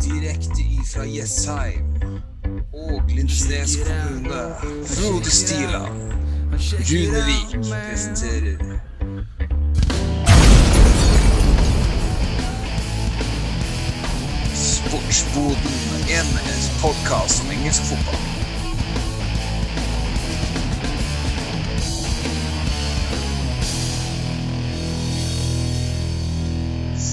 Direkte ifra Jessheim og Lindesnes kommune, Frode Stiland, Runevik presenterer. Sportsboden, en podkast om engelsk fotball.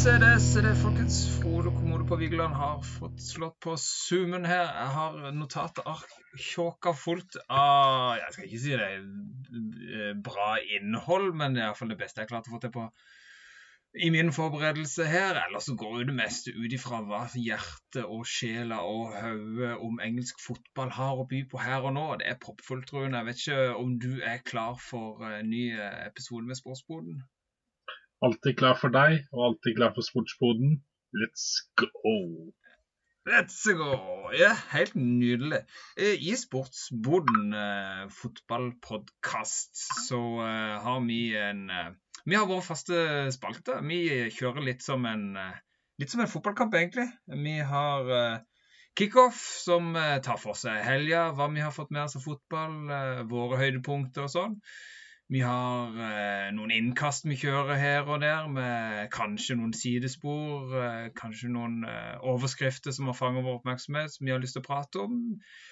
Se det, se det, folkens. Frode Kommode på Vigeland har fått slått på zoomen her. Jeg har notatark tjåka fullt av Jeg skal ikke si det er bra innhold, men det er iallfall det beste jeg klarte å få til på i min forberedelse her. Ellers så går jo det meste ut ifra hva hjertet og sjela og hodet om engelsk fotball har å by på her og nå. Det er proppfullt, Rune. Jeg vet ikke om du er klar for en ny episode med Sportsboden? Alltid klar for deg, og alltid klar for sportsboden. Let's go! Let's go! Ja, helt nydelig. I Sportsboden eh, fotballpodkast så eh, har vi en eh, Vi har vår faste spalte. Vi kjører litt som en litt som en fotballkamp, egentlig. Vi har kickoff, som tar for seg helga, hva vi har fått med oss av fotball, våre høydepunkter og sånn. Vi har eh, noen innkast vi kjører her og der, med kanskje noen sidespor, eh, kanskje noen eh, overskrifter som har fanget vår oppmerksomhet, som vi har lyst til å prate om.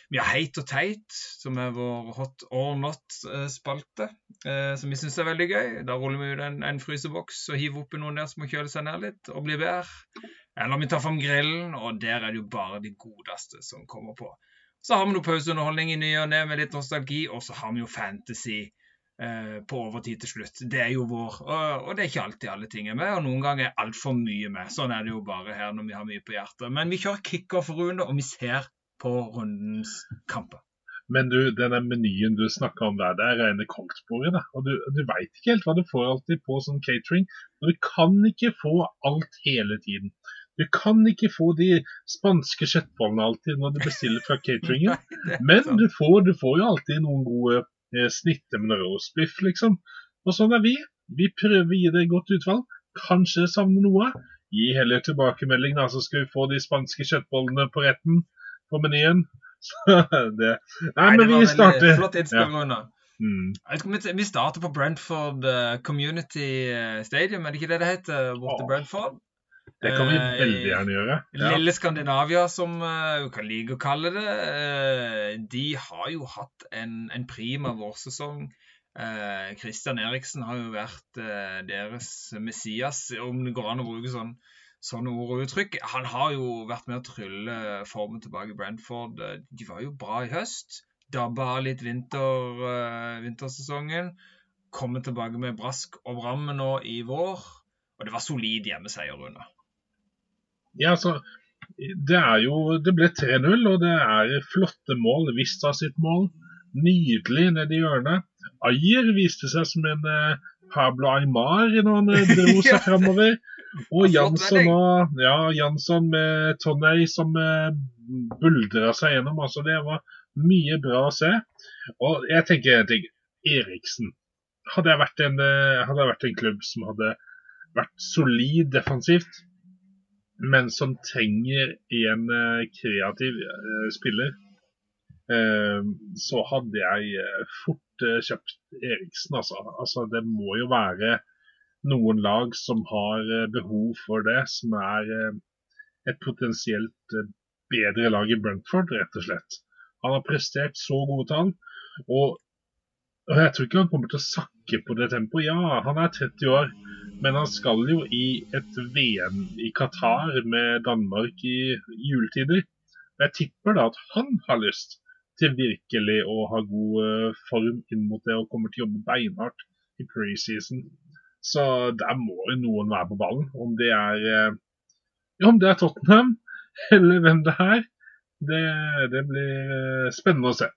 Vi har Heit og teit, som er vår hot or not-spalte, som vi syns er veldig gøy. Da ruller vi ut en, en fryseboks og hiver oppi noen der som må kjøle seg ned litt og bli bedre. Eller vi tar fram grillen, og der er det jo bare de godeste som kommer på. Så har vi noe pauseunderholdning i ny og ne med litt nostalgi, og så har vi jo fantasy Eh, på overtid til slutt. Det er jo vår. Og, det er ikke alltid alle ting er med, og noen ganger er altfor mye med. Sånn er det jo bare her når vi har mye på hjertet. Men vi kjører kickoff-runde, og vi ser på rundens kamper. Men du, denne menyen du snakka om der, det er rene kongsbordet. Og du, du veit ikke helt hva du får alltid på sånn catering. Og du kan ikke få alt hele tiden. Du kan ikke få de spanske kjøttbollene alltid når du bestiller fra cateringen. Men du får, du får jo alltid noen gode Eh, med med roastbiff, liksom. Og sånn er vi. Vi prøver å gi det et godt utvalg. Kanskje savner noe. Gi heller tilbakemelding, da, så skal vi få de spanske kjøttbollene på retten på menyen. Så det Nei, men vi starter. Flott innspill, ja. Mm. Vi starter på Brentford eh, Community eh, Stadium, er det ikke det det heter? Borte Brentford? Det kan vi veldig gjerne gjøre. Ja. Lille Skandinavia, som vi kan like å kalle det. Uh, de har jo hatt en, en prima vårsesong. Kristian Eriksen har jo vært deres Messias, om det går an å bruke sånn, sånne ord og uttrykk. Han har jo vært med å trylle formen tilbake i Brentford. De var jo bra i høst. Dabba litt vinter, vintersesongen. Kommer tilbake med brask og bramme nå i vår. Og det var solid hjemmeseier, Rune. Ja, altså, det er jo Det ble 3-0, og det er flotte mål. Vista sitt mål. Nydelig nedi hjørnet. Ayer viste seg som en eh, Pablo Aymar når han eh, dro seg framover. Og Jansson, og, ja, Jansson med Tonney som eh, buldra seg gjennom. Altså, det var mye bra å se. Og jeg tenker en ting. Eriksen. Hadde jeg vært en, eh, hadde jeg vært en klubb som hadde vært solid defensivt, men som trenger en eh, kreativ eh, spiller, eh, så hadde jeg fort kjøpt Eriksen, altså. altså. Det må jo være noen lag som har behov for det, som er et potensielt bedre lag i Brentford, rett og slett. Han har prestert så gode tall. Og, jeg tror ikke han kommer til å sakke på det tempoet. Ja, han er 30 år. Men han skal jo i et VM i Qatar med Danmark i juletider. Jeg tipper da at han har lyst til virkelig å ha god eh, form inn mot det og kommer til å jobbe beinhardt i preseason. Så der må jo noen være på ballen. Om det er, eh, ja, om det er Tottenham eller hvem det er, det, det blir eh, spennende å se.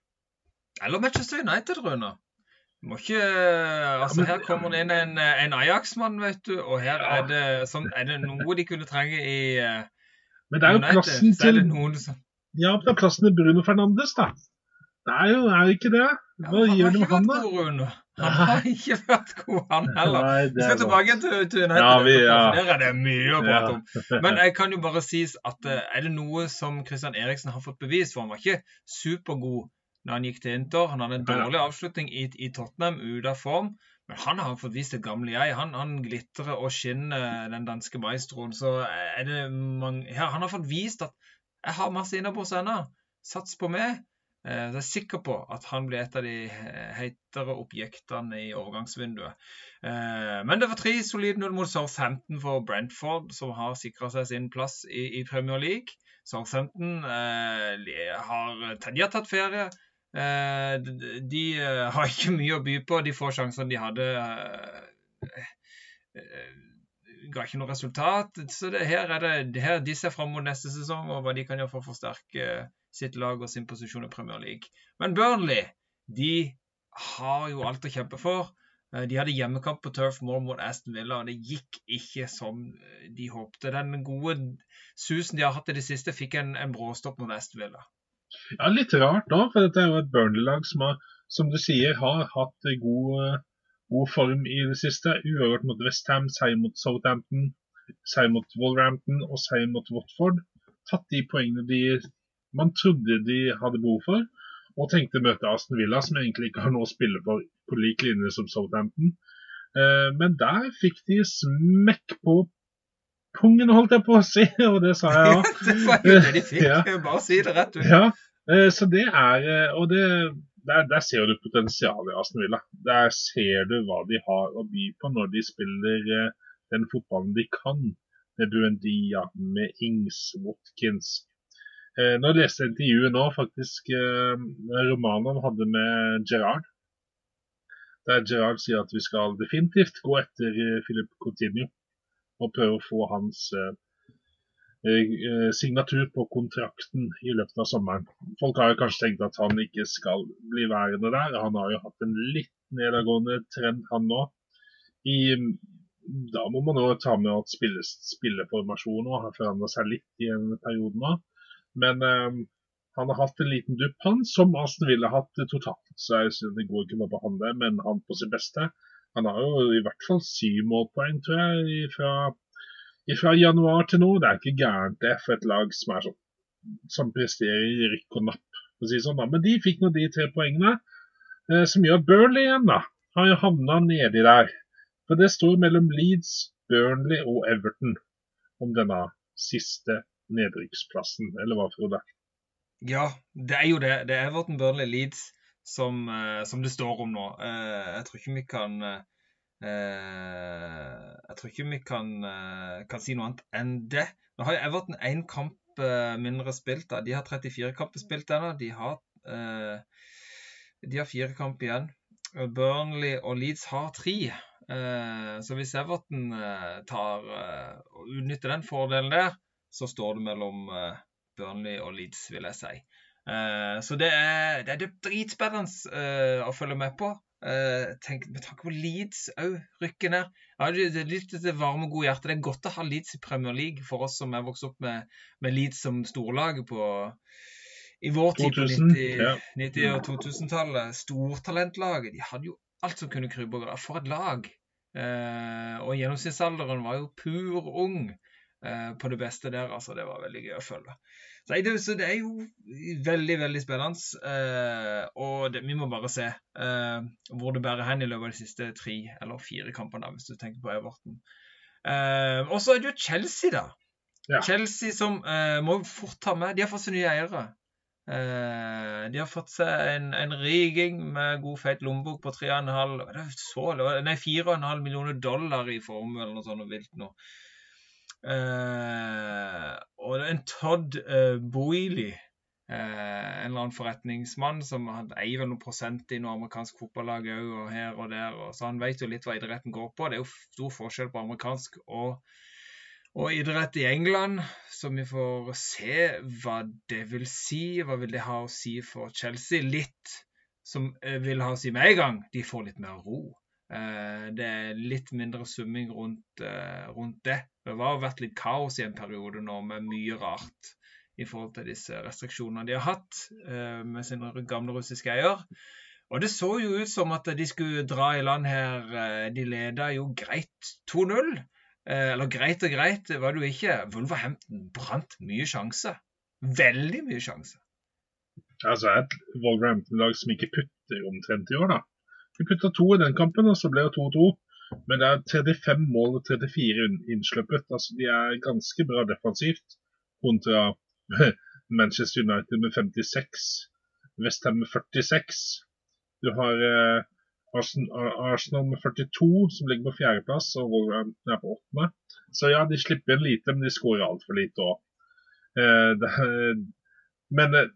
Eller Manchester United, Rune. Må ikke, altså Her kommer det inn en, en Ajax-mann, vet du, og her er det, sånn, er det noe de kunne trenge i uh, Men det er jo United, plassen til som... Ja, det er plassen til Bruno Fernandes, da. Det er jo er ikke det. Hva ja, gjør du med han, da? Han har ikke vært god, han heller. Nei, Vi skal tilbake til, til United. Ja, vi- ja. Der er det mye å prate Ja. om. Men jeg kan jo bare sies at eh, er det noe som Christian Eriksen har fått bevis For han var ikke supergod da han gikk til Inter. Han hadde en dårlig avslutning i, i Tottenham, ute av form. Men han har fått vist et gamle jeg. Han, han glitrer og skinner, den danske maestroen. Så er det mange ja, Han har fått vist at jeg har masse innabords ennå. Sats på meg. Eh, Så jeg er sikker på at han blir et av de heitere objektene i overgangsvinduet. Eh, Men det var tre solide 0 mot Southampton for Brentford, som har sikra seg sin plass i, i Premier League. Southampton eh, har, de har tatt ferie. Eh, de eh, har ikke mye å by på. De få sjansene de hadde, eh, ga ikke noe resultat. Så det, her er det, her, de ser fram mot neste sesong og hva de kan gjøre for å forsterke sitt lag og sin posisjon i Premier League. Men Burnley de har jo alt å kjempe for. De hadde hjemmekamp på Turf Moor mot Aston Villa, og det gikk ikke som de håpte. Den gode susen de har hatt i det siste, fikk en, en bråstopp mot Aston Villa. Ja, Litt rart da, for dette er jo et Burnley-lag som, som du sier, har hatt god, eh, god form i det siste. Uavgjort mot Westham, seier mot Southampton, seier mot Wolverhampton og seier mot Watford. Tatt de poengene de, man trodde de hadde behov for, og tenkte møte Aston Villa, som egentlig ikke har noe å spille for på lik linje som Southampton. Eh, men der fikk de smekk på pungen, holdt jeg på å si, og det sa jeg òg. det var jo det de fikk. Ja. Bare si det rett ut. Ja, eh, så det er eh, Og det, der, der ser du potensialet i Aston Villa. Der ser du hva de har å by på når de spiller eh, den fotballen de kan. Med Buendia, med Ings, Watkins. Nå leste jeg intervjuet nå, faktisk, Romanen hadde med Gerard Der Gerard sier at vi skal definitivt gå etter Philip Coutinho og prøve å få hans eh, eh, signatur på kontrakten i løpet av sommeren. Folk har jo kanskje tenkt at han ikke skal bli værende der. Han har jo hatt en litt nedadgående trend, han nå. Da må man jo ta med at spille, spilleformasjonen har forandra seg litt i en periode nå. Men eh, han har hatt en liten dupp, han, som Aston ville hatt totalt. Så jeg synes det går ikke noe på han men han på sitt beste. Han har jo i hvert fall syv målpoeng, tror jeg, fra, januar til nå. Det er ikke gærent det for et lag som, er sånn, som presterer rykk og napp. Å si sånn, da. Men de fikk nå de tre poengene, eh, som gjør Burnley igjen, da. Har jo havna nedi der. For det står mellom Leeds, Burnley og Everton om denne siste nedrykksplassen, eller hva, Frode? Ja, det er jo det. Det er Everton Burnley Leeds som, eh, som det står om nå. Eh, jeg tror ikke vi kan eh, Jeg tror ikke vi kan, kan si noe annet enn det. Nå har jo Everton én kamp mindre spilt. da. De har 34 kamper spilt ennå. De har de har fire kamp igjen. Burnley og Leeds har tre. Så hvis Everton tar og utnytter den fordelen der, så står det mellom Burnley og Leeds, vil jeg si. Eh, så det er, det er dritspennende eh, å følge med på. Uh, tenk, med tanke på Leeds òg rykker ned. Ja, det, det er litt det varme, gode hjertet. Det er godt å ha Leeds i Premier League for oss som er vokst opp med, med Leeds som storlag på i vår tid på 2000, 90, ja. 90- og 2000-tallet. Stortalentlaget. De hadde jo alt som kunne krype og gå. For et lag! Uh, og gjennomsnittsalderen var jo pur ung på det beste der. altså Det var veldig gøy å følge. Så det, så det er jo veldig, veldig spennende. Eh, og det, vi må bare se eh, hvor det bærer hen i løpet av de siste tre eller fire kampene, hvis du tenker på Everton. Eh, og så er det jo Chelsea, da. Ja. Chelsea som eh, må fort ta med De har fått seg nye eiere. Eh, de har fått seg en, en riging med god, feit lommebok på 3,5 Hva er det så, det var- Nei, 4,5 millioner dollar i formue eller noe sånt vilt nå. Eh, og det er en Todd uh, Boiley, eh, en eller annen forretningsmann som eier vel noen prosent i noe amerikansk fotballag òg, og her og der. Og, så han vet jo litt hva idretten går på. Det er jo stor forskjell på amerikansk og og idrett i England, så vi får se hva det vil si. Hva vil det ha å si for Chelsea? Litt som eh, vil ha å si med en gang, de får litt mer ro. Eh, Det er litt mindre summing rundt, eh, rundt det. Det har vært litt kaos i en periode nå med mye rart i forhold til disse restriksjonene de har hatt eh, med sin gamle russiske eier. Og det så jo ut som at de skulle dra i land her. eh, De leda jo greit 2-0. Eh, Eller greit og greit var det jo ikke. Wolverhampton brant mye sjanse. Veldig mye sjanse. Altså et Wolverhampton-lag som ikke putter omtrent i år, da. De putta to i den kampen, og så ble det 2-2. Men det er 35 mål og 34 inn- innsluppet. Altså de er ganske bra defensivt kontra Manchester United med 56, Westham med 46. Du har eh, Arsenal med 42, som ligger på fjerdeplass, og Wolverhampton er på åttende. Så ja, de slipper inn lite, men de skårer altfor lite òg. Eh, men eh,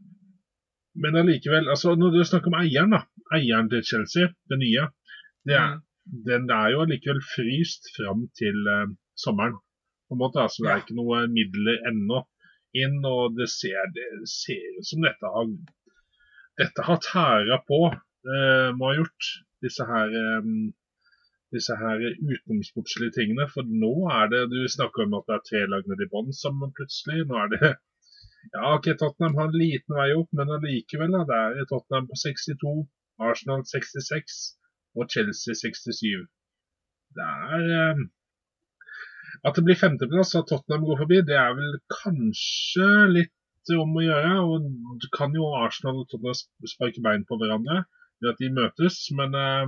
men allikevel, altså når du snakker om eieren, da. Eieren til Chelsea, det nye. Det er, Mm. Den er jo allikevel fryst fram til eh, sommeren. på en måte, altså Det er ikke noe midler ennå inn, og det ser, det ser ut som dette har dette har tæra på, eh, må ha gjort, disse her eh, disse her utenomsportslige tingene. For nå er det Du snakker om at det er tre lag nede i bånn som plutselig. Nå er det Ja, ok, Tottenham har en liten vei opp, men allikevel. da, Det er Tottenham på 62, Arsenal 66 og Chelsea 67. Det er eh, At det blir femteplass at Tottenham går forbi, det er vel kanskje litt om å gjøre. Og du kan jo Arsenal og Tottenham sparke bein på hverandre ved at de møtes, men eh,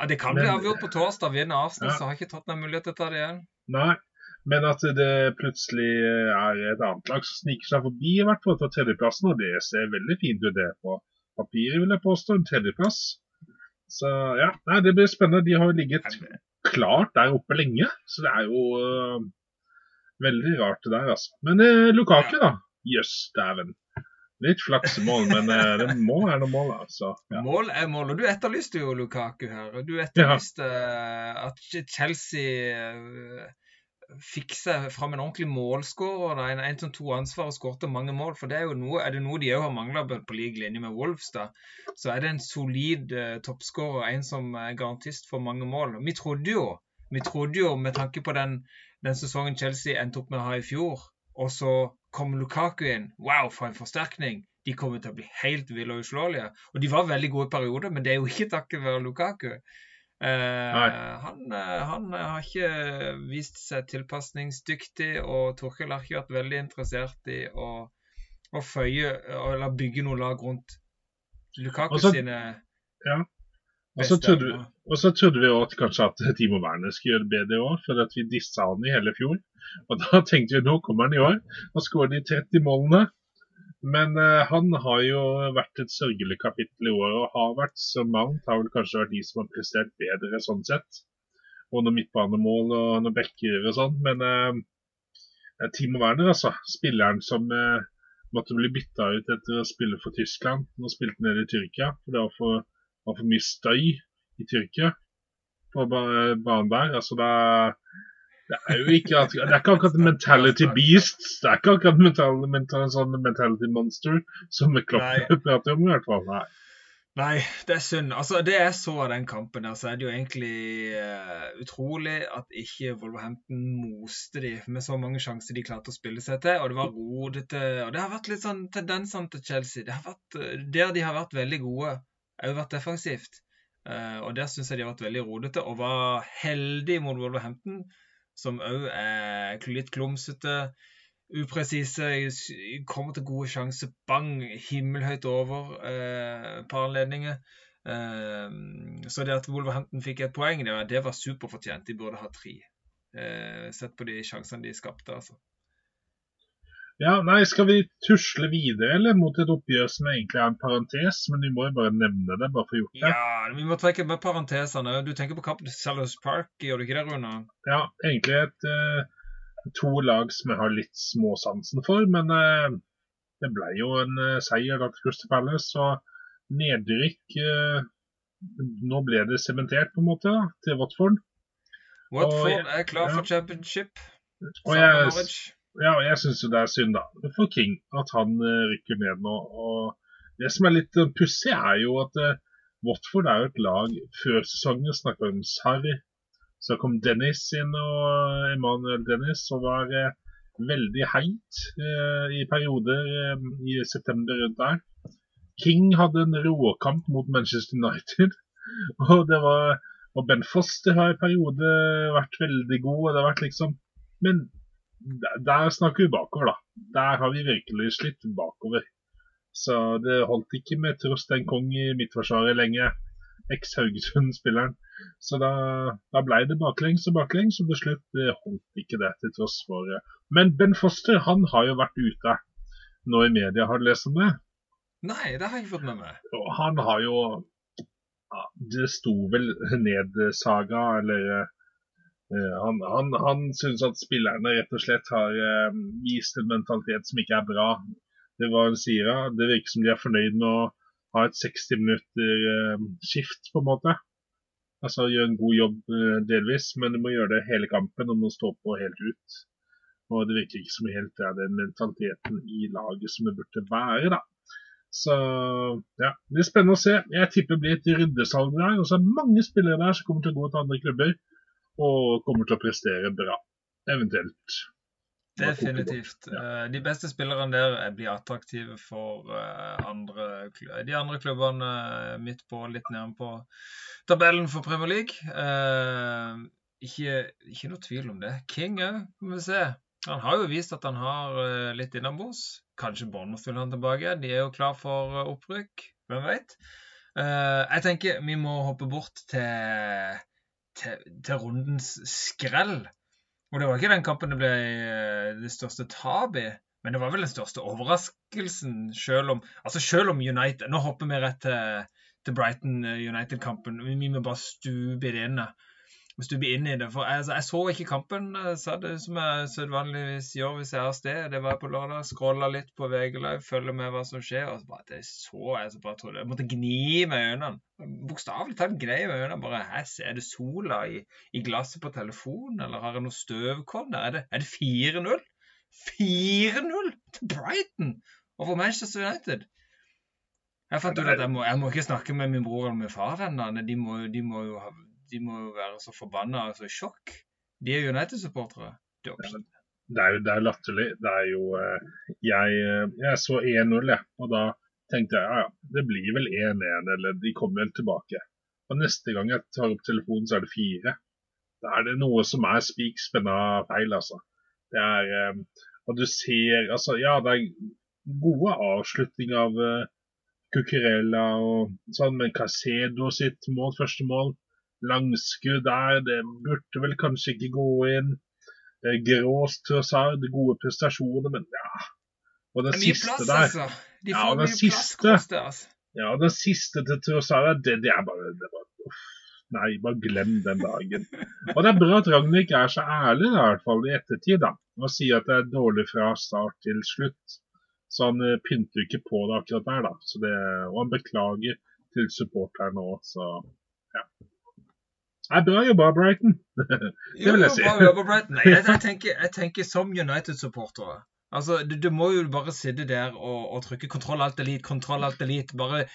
Ja, Det kan bli avgjort på torsdag. Vinner Arsenal, Ja. så har ikke Tottenham mulighet til å ta det igjen. Nei. Men at det plutselig er et annet lag som sniker seg forbi, i hvert fall til tredjeplassen, og det ser veldig fint ut det på papiret, vil jeg påstå. En tredjeplass. Så ja, nei, det blir spennende. De har jo ligget klart der oppe lenge, så det er jo uh, veldig rart det der, altså. Men uh, Lukaku, da. Jøss, dæven. Litt flaksemål, men uh, det må være noe mål, altså. Ja. Mål er mål, og du etterlyste jo Lukaku her. og Du etterlyste eh, at Chelsea fikk seg fram en ordentlig målskårer. En, en som tok ansvar og skårte mange mål. For det er jo noe, er det noe de òg har mangla på, lik linje med Wolves, da, så er det en solid uh, toppskårer. En som er garantist for mange mål. Vi trodde jo, vi trodde jo med tanke på den, den sesongen Chelsea endte opp med å ha i fjor, og så kom Lukaku inn. Wow, for en forsterkning! De kommer til å bli helt ville og uslåelige. Og de var veldig gode perioder, men det er jo ikke takket være Lukaku. Eh, han, eh, han har ikke vist seg tilpasningsdyktig, og Torkel har ikke vært veldig interessert i å, å føye eller bygge noe lag rundt Lukaku Også, sine sine Og så trodde, trodde vi også at kanskje at Timo Werner skulle gjøre det bedre i år, for at vi dissa han i hele fjor. Og da tenkte vi nå kommer han i år og skårer de 30 målene. Men uh, han har jo vært et sørgelig kapittel i året, og har vært så Mount har vel kanskje vært de som har prestert bedre sånn sett. Og noen midtbanemål og noen backer og sånn. Men uh, Timo Werner, altså. Spilleren som uh, måtte bli bytta ut etter å spille for Tyskland. Nå spilte han nede i Tyrkia. for det var for var for mye støy i Tyrkia på banen der. Altså det, det er jo ikke det er ikke akkurat en mentality beast. Det er ikke akkurat mental, mental, sånn mentality monster som Klopp prater om, i hvert fall. Nei. Nei, det er synd. Altså, Det jeg så av den kampen, der, så er det jo egentlig uh, utrolig at ikke Wolverhampton moste de med så mange sjanser de klarte å spille seg til. Og det var rodete. Og det har vært litt sånn tendensene til Chelsea. Det har vært, der de har vært veldig gode, har jo vært defensivt. Uh, og der syns jeg de har vært veldig rodete, og var heldige mot Wolverhampton, som òg er litt klumsete upresise, kommer til gode sjanser, bang, himmelhøyt over eh, par anledninger. Eh, så det at Wolverhampton fikk et poeng, det var, det var superfortjent. De burde ha tre. Eh, sett på de sjansene de skapte, altså. Ja, nei, Skal vi tusle videre eller mot et oppgjør som egentlig er en parentes? Men vi må jo bare nevne det, bare for å gjort det. Ja, vi må trekke med parentesene. Du tenker på kampen til Sellers Park, gjør du ikke det, Rune? Ja, egentlig et, eh, to lag som jeg har litt småsansen for, men eh, det ble jo en eh, seier da til Crystal Palace. Og nedrykk eh, Nå ble det sementert, på en måte, da, til Watford. Watford og, er klar ja. for championship. Og jeg. Ja, og jeg syns jo det er synd, da, for King at han eh, rykker ned nå. Og det som er litt eh, pussig, er jo at eh, Watford er jo et lag før sesongen snakka om Sarri. Så kom Dennis inn, og Emanuel Dennis, og var eh, veldig heit eh, i perioder eh, i september rundt der. King hadde en råkamp mot Manchester United. Og det var og Ben Foster har i periode vært veldig god. og det har vært liksom, Men der, der snakker vi bakover, da. Der har vi virkelig slitt bakover. Så det holdt ikke med Trosten Kong i midtforsvaret lenge. Eks-Haugesund-spilleren. Så da, da ble det baklengs og baklengs, og til slutt det holdt ikke det til tross for Men Ben Foster han har jo vært ute nå i media. Har du lest om det? Nei, det har jeg ikke fått med meg. Og han har jo Det sto vel ned-saga, eller uh, han, han, han syns at spillerne rett og slett har uh, vist en mentalitet som ikke er bra. Det var han sier, det virker som de er fornøyd med å ha et 60 minutter uh, skift, på en måte. Altså gjøre en god jobb delvis, men du må gjøre det hele kampen og må stå på helt ut. Og det virker ikke som helt det er den mentaliteten i laget som det burde være, da. Så ja, det blir spennende å se. Jeg tipper det blir et ryddesalg der. Og så er det mange spillere der som kommer til å gå til andre klubber og kommer til å prestere bra. Eventuelt. Definitivt. Eh, de beste spillerne der blir attraktive for eh, andre, de andre klubbene eh, midt på, litt nærme på tabellen for Premier League. Ikke, ikke noe tvil om det. King òg, må vi se. Han har jo vist at han har litt innabords. Kanskje Bournemouth vil han tilbake. De er jo klar for opprykk. Hvem vet? Uh, jeg tenker vi må hoppe bort til, til, til, rundens skrell. Og det var ikke den kampen det ble det største tapet i. Men det var vel den største overraskelsen, selv om, altså selv om United Nå hopper vi rett til, til Brighton United-kampen. Vi må bare stupe i det inn hvis du blir inn i det. For jeg, altså, jeg så ikke kampen, sa det som jeg sedvanligvis gjør hvis jeg av sted. Det var på lørdag. Scrolla litt på VG Live, følger med hva som skjer. Og så bare, det så jeg så bare trodde Jeg måtte gni med øynene. Bokstavelig talt gnei med øynene. Bare her er det sola i, i, glasset på telefonen, eller har jeg noe støvkorn der? Er det, det 4-0? 4-0 til Brighton over Manchester United! Jeg fant ut at jeg må, jeg må ikke snakke med min bror eller min far ennå. De, de må jo ha de må jo være så forbanna så i sjokk. De er United-supportere. Det, er jo det er latterlig. Det er jo eh, Jeg, eh, jeg så 1-0, jeg. Og da tenkte jeg ja, ja, det blir vel 1-1, eller de kommer vel tilbake. Og neste gang jeg tar opp telefonen, så er det fire. Da er det noe som er spik spenna feil, altså. Det er eh, Og du ser Altså, ja, det er gode avslutninger av Cucurella og sånn, men Casedo sitt mål, første mål Langskudd der, det burde vel kanskje ikke gå inn. Grås Trossard, gode prestasjoner, men ja. Og den siste plass, der altså. De får ja, mye siste, plass, det, altså. Ja, den siste til Trossard, det, det er bare, det er bare uff. Nei, bare glem den dagen. Og det er bra at Ragnhild er så ærlig, i hvert fall i ettertid, da, og sier at det er dårlig fra start til slutt. Så han pynter pynter ikke på det akkurat der, da. Så det, og han beklager til supporterne òg, så ja. Er bra jobba, Brighton. det vil jeg si. Bra jobba, Brighton. Nei, jeg, jeg, tenker, jeg tenker som United-supportere. Altså, du, du, må jo bare sitte der og, og trykke 'kontroll alt elite', 'kontroll alt elite'. Bare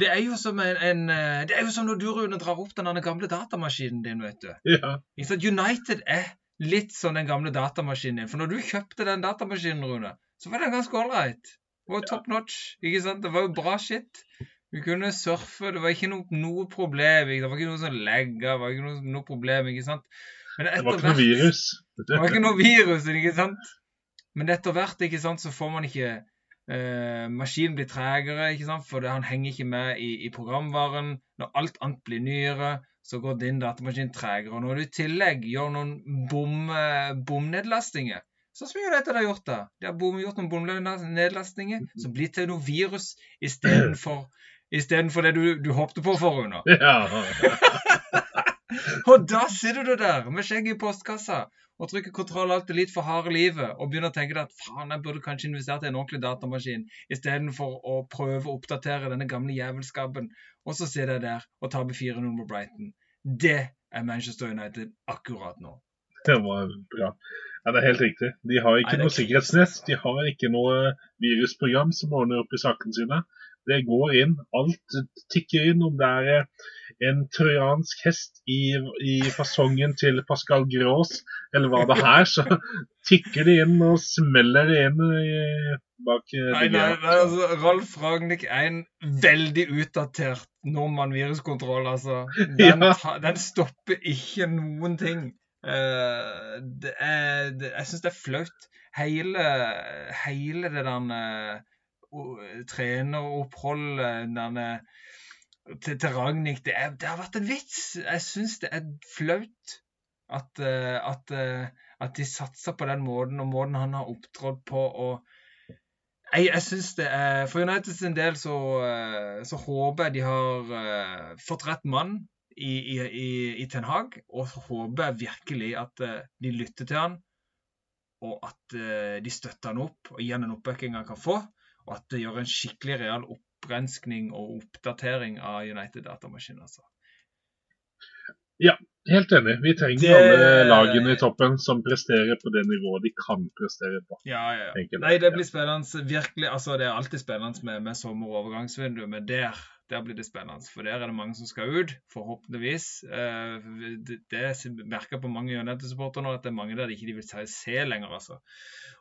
det er jo som en, en, Det er jo som når du, Rune, drar opp den gamle datamaskinen din, vet du. Ja. United er litt som den gamle datamaskinen din. For når du kjøpte den datamaskinen, Rune, så var den ganske ålreit. Det var top notch. ikke sant? Det var jo bra shit. Vi kunne surfe, det var ikke noe, noe problem. Det var ikke noe som legger, det var ikke noe, noe, problem, ikke sant. Men det var ikke noe virus. Det var ikke noe virus, ikke sant. Men etter hvert, ikke sant, så får man ikke eh, Maskinen blir tregere, ikke sant, for han henger ikke med i, i, programvaren. Når alt annet blir nyere, så går din datamaskin tregere. Og når du i tillegg gjør noen bom, bomnedlastinger Sånn som United har gjort det. De har gjort noen bomnedlastinger som blir til noe virus istedenfor istedenfor det du, du håpte på for henne. Ja. og da sitter du der med skjegget i postkassa og trykker kontroll alt litt for harde livet og begynner å tenke deg at faen, jeg burde kanskje investert i en ordentlig datamaskin istedenfor å prøve å oppdatere denne gamle jævelskapen. Og så sitter jeg der og taper 4-0 mot Brighton. Det er Manchester United akkurat nå. Det var bra. Ja, Det er helt riktig. De har ikke Nei, noe sikkerhetsnett. De har ikke noe virusprogram som ordner opp i sakene sine. Det går inn. Alt tikker inn. Om det er eh, en trojansk hest i, i fasongen til Pascal Grås, eller hva det er, så tikker det inn og smeller det inn i, bak eh, Nei, nei, altså, Ralf Ragnhild er en veldig utdatert nordmann viruskontroll, altså. Den, ja. den stopper ikke noen ting. Uh, det er, det, jeg syns det er flaut. Hele, hele det der treneroppholdet til, til Ragnhild det, det, har vært en vits. Jeg syns det er flaut at, eh, at, eh, at de satser på den måten, og måten han har opptrådt på. og jeg, jeg synes det er, For Uniteds del så, eh, så, håper jeg de har fått rett mann i, i, i Ten Hag. Og så håper jeg virkelig at de lytter til han, og at de støtter han opp og gir han en oppbacking han kan få og at det gjør en skikkelig real opprenskning og oppdatering av United-datamaskinen. Altså. Ja, helt enig. Vi trenger det... alle lagene i toppen som presterer på det nivået de kan prestere på. Ja, ja, ja. Nei, det blir spennende. Virkelig, altså Det er alltid spennende med, med sommer- og overgangsvindu, men der der blir det spennende, for der er det mange som skal ut, forhåpentligvis. Eh, det, merker på mange United-supportere nå at det er mange der de ikke vil se lenger. altså.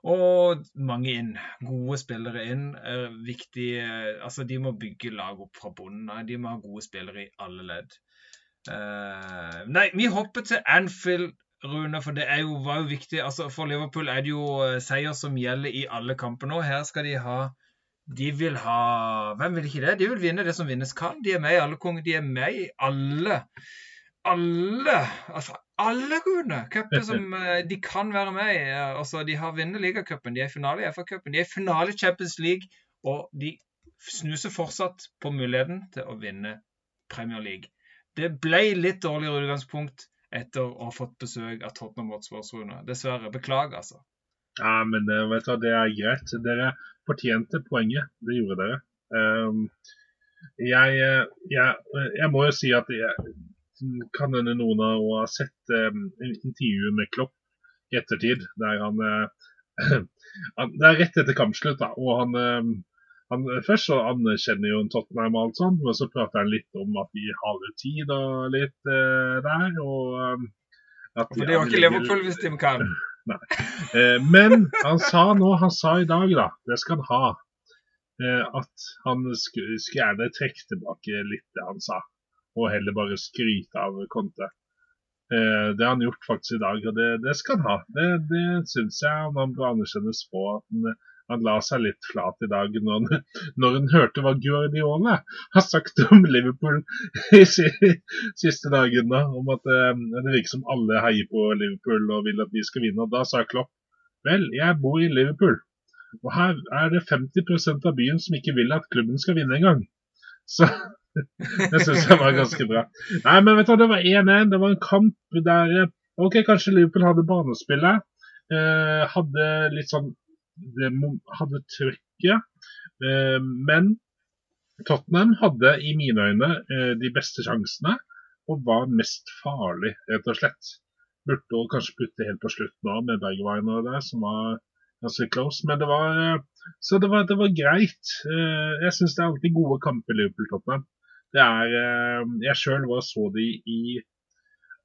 Og mange inn. Gode spillere inn. Viktige Altså, de må bygge lag opp fra bunnen av. De må ha gode spillere i alle ledd. Nei, vi hopper til Anfield, Rune, for det jo, var jo viktig. Altså, For Liverpool er det jo seier som gjelder i alle kamper nå. Her skal de ha de vil ha Hvem vil ikke det? De vil vinne det som vinnes kan. De er med i alle konger. De er med i alle alle altså alle Rune, cuper som uh, de kan være med i. Altså, de har vunnet ligacupen, de er i finale i FA-cupen, de er i finale i Champions League, og de snuser fortsatt på muligheten til å vinne Premier League. Det ble litt dårligere utgangspunkt etter å ha fått besøk av Tottenham Hotspurs. Dessverre. Beklager, altså. Ja, men eh, vet du, det er greit. Dere fortjente poenget. Det gjorde dere. Um, jeg, jeg, jeg, må jo si at jeg kan hende noen av har sett um, intervjuet med Klopp i ettertid, der han, uh, han Det er rett etter kampslutt, da, og han, um, han Først så anerkjenner jo Tottenham og alt sånt, men så prater han litt om at de har tid og litt uh, der. og um, at For det var ikke Liverpool hvis de kan? Eh, men han sa nå, han sa i dag, da, det skal han ha, eh, at han skulle, gjerne trekke tilbake litt det han sa, og heller bare skryte av Conte. Eh, det har han gjort faktisk i dag, og det, det skal han ha. Det, det syns jeg man bør anerkjennes på. at han han la seg litt flat i dag når når han hørte hva Guardiola har sagt om Liverpool i siste dagen. Da, om at eh, det virker som alle heier på Liverpool og vil at de skal vinne. og Da sa Klopp vel, jeg bor i Liverpool, og her er det 50% av byen som ikke vil at klubben skal vinne engang. Så det syns jeg var ganske bra. Nei, men vet du, det var 1-1. Det var en kamp der eh, OK, kanskje Liverpool hadde banespillet. Eh, hadde litt sånn det hadde trykket. Eh, men Tottenham hadde i mine øyne eh, de beste sjansene og var mest farlig, rett og slett. Burde kanskje putte helt på slutten av med Bergwijn der, som var ganske close. Men det var, eh, så det var, det var greit. Jeg syns det er alltid gode kamper Liverpool-Tottenham. Det er Jeg sjøl så de i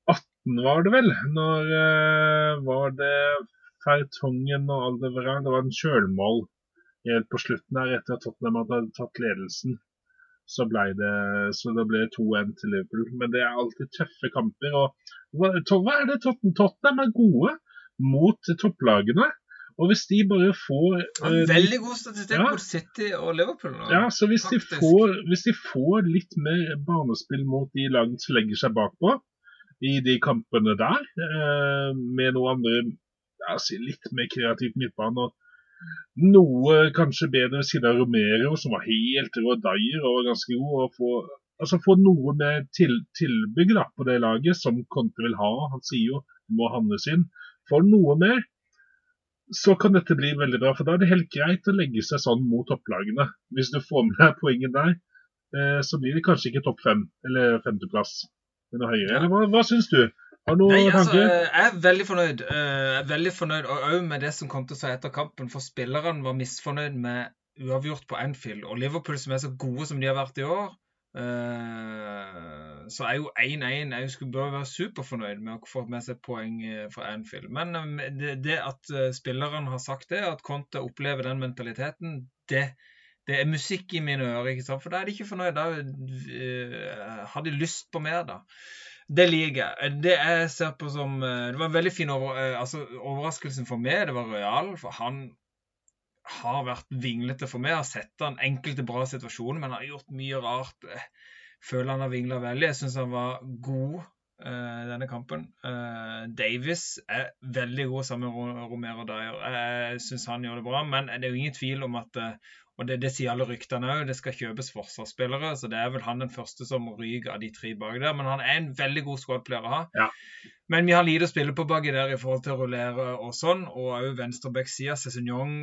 18, var det vel? Når var det Fertongen og all Det var en kjølmål helt på slutten her, etter at Tottenham hadde tatt ledelsen. Så det, så det ble 2-1 til Liverpool. Men det er alltid tøffe kamper. og Hva, er det Tottenham, Tottenham er gode mot topplagene? Og hvis de bare får uh, Veldig god statistikk ja, mot City og Liverpool. Nå, ja, så hvis de, får, hvis de, får, litt mer banespill mot de lagene som legger seg bakpå i de kampene der, uh, med noen andre si, litt mer kreativt midtbane. og Noe kanskje bedre ved siden av Romero, som var helt rå dyer og var ganske god. og få, altså få noe med til, tilbygg da, på det laget, som Conte vil ha. Han sier jo det må handles inn. Får noe mer, så kan dette bli veldig bra. For da er det helt greit å legge seg sånn mot topplagene. Hvis du får med deg poenget der, eh, så blir det kanskje ikke topp fem eller femteplass. Men høyere. Eller hva, hva syns du? Har du noen altså, Jeg er veldig fornøyd. Jeg er veldig fornøyd, òg med det som kom til å si etter kampen. For spillerne var misfornøyd med uavgjort på Anfield, og Liverpool som er så gode som de har vært i år, eh, så er jo 1-1 Jeg skulle bør være superfornøyd med å få med seg poeng eh, fra Anfield. Men eh, det, det at eh, spillerne har sagt det, at Conte opplever den mentaliteten, det, det er musikk i mine ører. ikke sant? For da er de ikke fornøyd. Da eh, har de lyst på mer, da. Det liker jeg. Det jeg ser på som eh, Det var en veldig fin over, eh, altså, overraskelsen for meg. Det var Royal. For han har vært vinglete for meg. Jeg har sett han enkelte bra situasjoner, men han har gjort mye rart. Jeg føler han har vingla veldig. Jeg syns han var god denne kampen. Davis er veldig god sammen med Romero Dyer. Jeg syns han gjør det bra, men det er jo ingen tvil om at og det, det, sier alle ryktene òg. Det skal kjøpes forsvarsspillere. Så det er vel han den første som ryker av de tre bak der. Men han er en veldig god squad-player å ha. Ja. Men vi har lite å spille på baki der i forhold til å rullere og sånn. Og òg venstreback-sida, Cézignon,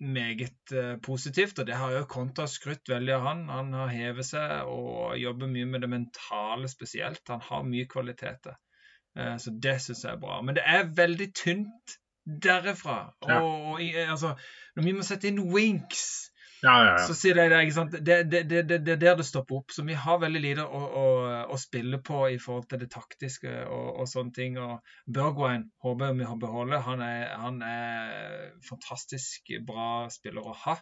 meget uh, positivt. Og det har jo Konta skrytt veldig av han. Han har hevet seg og jobber mye med det mentale spesielt. Han har mye kvaliteter. Uh, så det syns jeg er bra. Men det er veldig tynt derifra. Ja. Og, og altså, når vi må sette inn winks ja, ja, ja. Så sier de det, ikke sant? Det er det, det, det, der det stopper opp. Så vi har veldig lite å, å, å spille på i forhold til det taktiske og, og sånne ting. Og Bergwijn håper vi har beholde. Han er, han er fantastisk bra spiller å ha.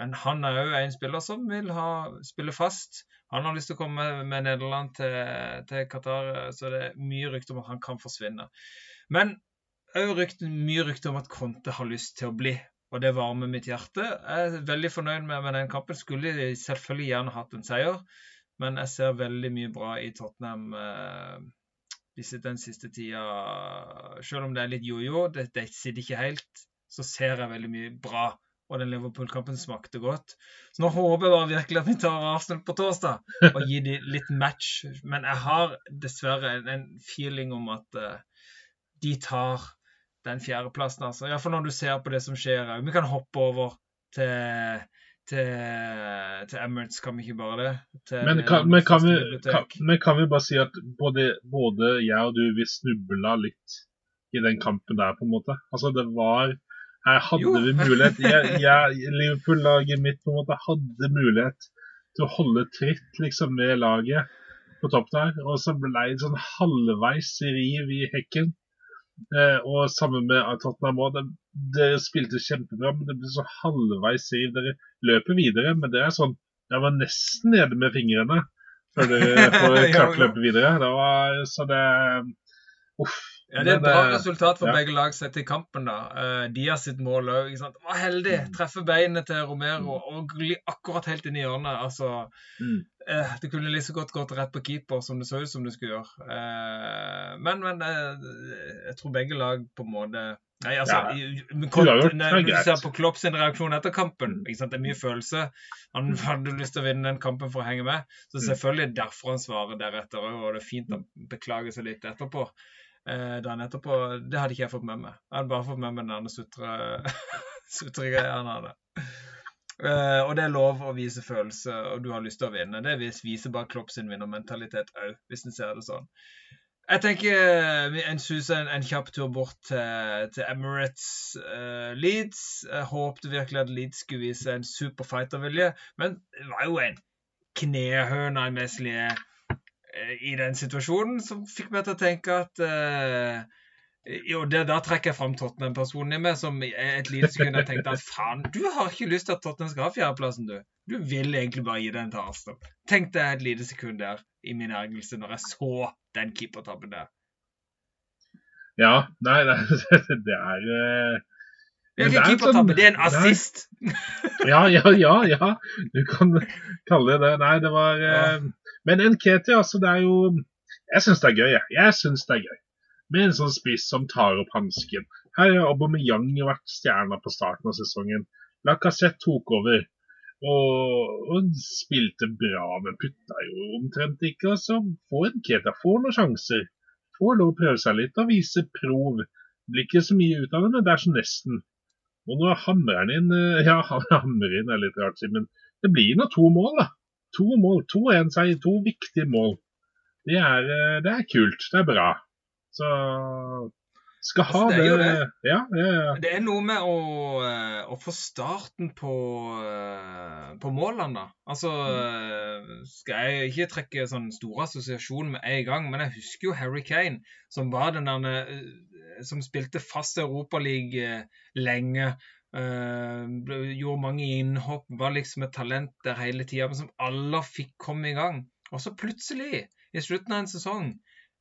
Men han er òg en spiller som vil ha, spille fast. Han har lyst til å komme med Nederland til, til Qatar, så det er mye rykte om at han kan forsvinne. Men òg mye rykte om at Conte har lyst til å bli og det varmer mitt hjerte. Jeg er veldig fornøyd med, med den kampen. Skulle selvfølgelig gjerne hatt en seier, men jeg ser veldig mye bra i Tottenham eh, den siste tida. Selv om det er litt jojo, det, det sitter ikke helt, så ser jeg veldig mye bra. Og den Liverpool-kampen smakte godt. Så nå håper jeg bare virkelig at vi tar Arsenal på torsdag og gir dem litt match. Men jeg har dessverre en, feeling om at uh, de tar den fjerdeplassen. altså. Iallfall når du ser på det som skjer. Vi kan hoppe over til, til, til Emirates, kan vi ikke bare det? Men kan, men, kan vi, kan, men kan, vi, bare si at både, både, jeg og du, vi snubla litt i den kampen der, på en måte. Altså, det var Her hadde jo. vi mulighet. Jeg, jeg Liverpool-laget mitt på en måte hadde mulighet til å holde tritt liksom med laget på topp der. Og så ble det sånn halvveis riv i hekken. Eh, og sammen med Tottenham òg. Dere spilte kjempebra, men det ble så halvveis siv. Dere løper videre, men det er sånn Jeg var nesten nede med fingrene før dere får klart løpe videre. Det var, så det Uff. Ja, Det er et bra resultat for ja. begge lag sett i kampen. da. Uh, Diaz sitt mål òg. Var heldig. Mm. Treffer beinet til Romero mm. og glir akkurat helt inn i hjørnet. Altså, mm. uh, det kunne like godt gått rett på keeper som det så ut som det skulle gjøre. Uh, men, men jeg tror begge lag på en måte Nei, altså, ja. Når du ser på Klopp sin reaksjon etter kampen Det er mye følelse. Han hadde lyst til å vinne den kampen for å henge med. Så selvfølgelig derfor han svarer deretter òg, og det er fint å beklage seg litt etterpå eh, dagen etterpå. Det hadde ikke jeg fått med meg. Jeg hadde bare fått med meg den sutregreia han hadde. Eh, og det er lov å vise følelse, og du har lyst til å vinne. Det viser bare Klopp sin vinnermentalitet òg, hvis en ser det sånn. Jeg tenker eh, en suser en, en, kjapp tur bort til, til Emirates uh, Leeds. Jeg håpte virkelig at Leeds skulle vise en super fightervilje, men det var jo en knehøne i Meslier i den situasjonen, som fikk meg til å tenke at uh, jo, det, Da trekker jeg fram Tottenham-personen i meg, som et lite sekund har tenkte at faen, du har ikke lyst til at Tottenham skal ha fjerdeplassen, du. Du vil egentlig bare gi den til Arsenal. Tenkte jeg et lite sekund der i min ergelse når jeg så den keepertabben der. Ja, nei, nei det er uh... Det er ikke keepertabbe, sånn, det er en assist. ja, ja, ja, ja. Du kan kalle det det. Nei, det var uh, men Nketi, altså, det er jo Jeg syns det er gøy, jeg. Jeg syns det er gøy. Med en sånn spiss som tar opp hansken. Her har Aubameyang vært stjerna på starten av sesongen. Lacassette tok over. Og, og, spilte bra, men putta jo omtrent ikke. Og så får Nketa får noen sjanser. Får lov å prøve seg litt og vise prov. Blir ikke så mye ut av det, men det er så nesten. Og nå hamrer han inn Ja, han hamrer inn er litt rart, men det blir nå to mål, da. To mål, to en seier, to viktige mål. Det er, eh, det er, kult. Det er bra. Så Skal ha Altså, det er det. det. Ja, ja, ja. Det er noe med å, eh, å få starten på, eh, på målene, da. Altså eh, Skal jeg ikke trekke sånn store assosiasjoner med en gang, men jeg husker jo Harry Kane, som var den der Som spilte fast Europaliga lenge. Eh, gjorde mange innhopp, var liksom et talent der hele tida, men som alle fikk komme i gang. Og så plutselig, i slutten av en sesong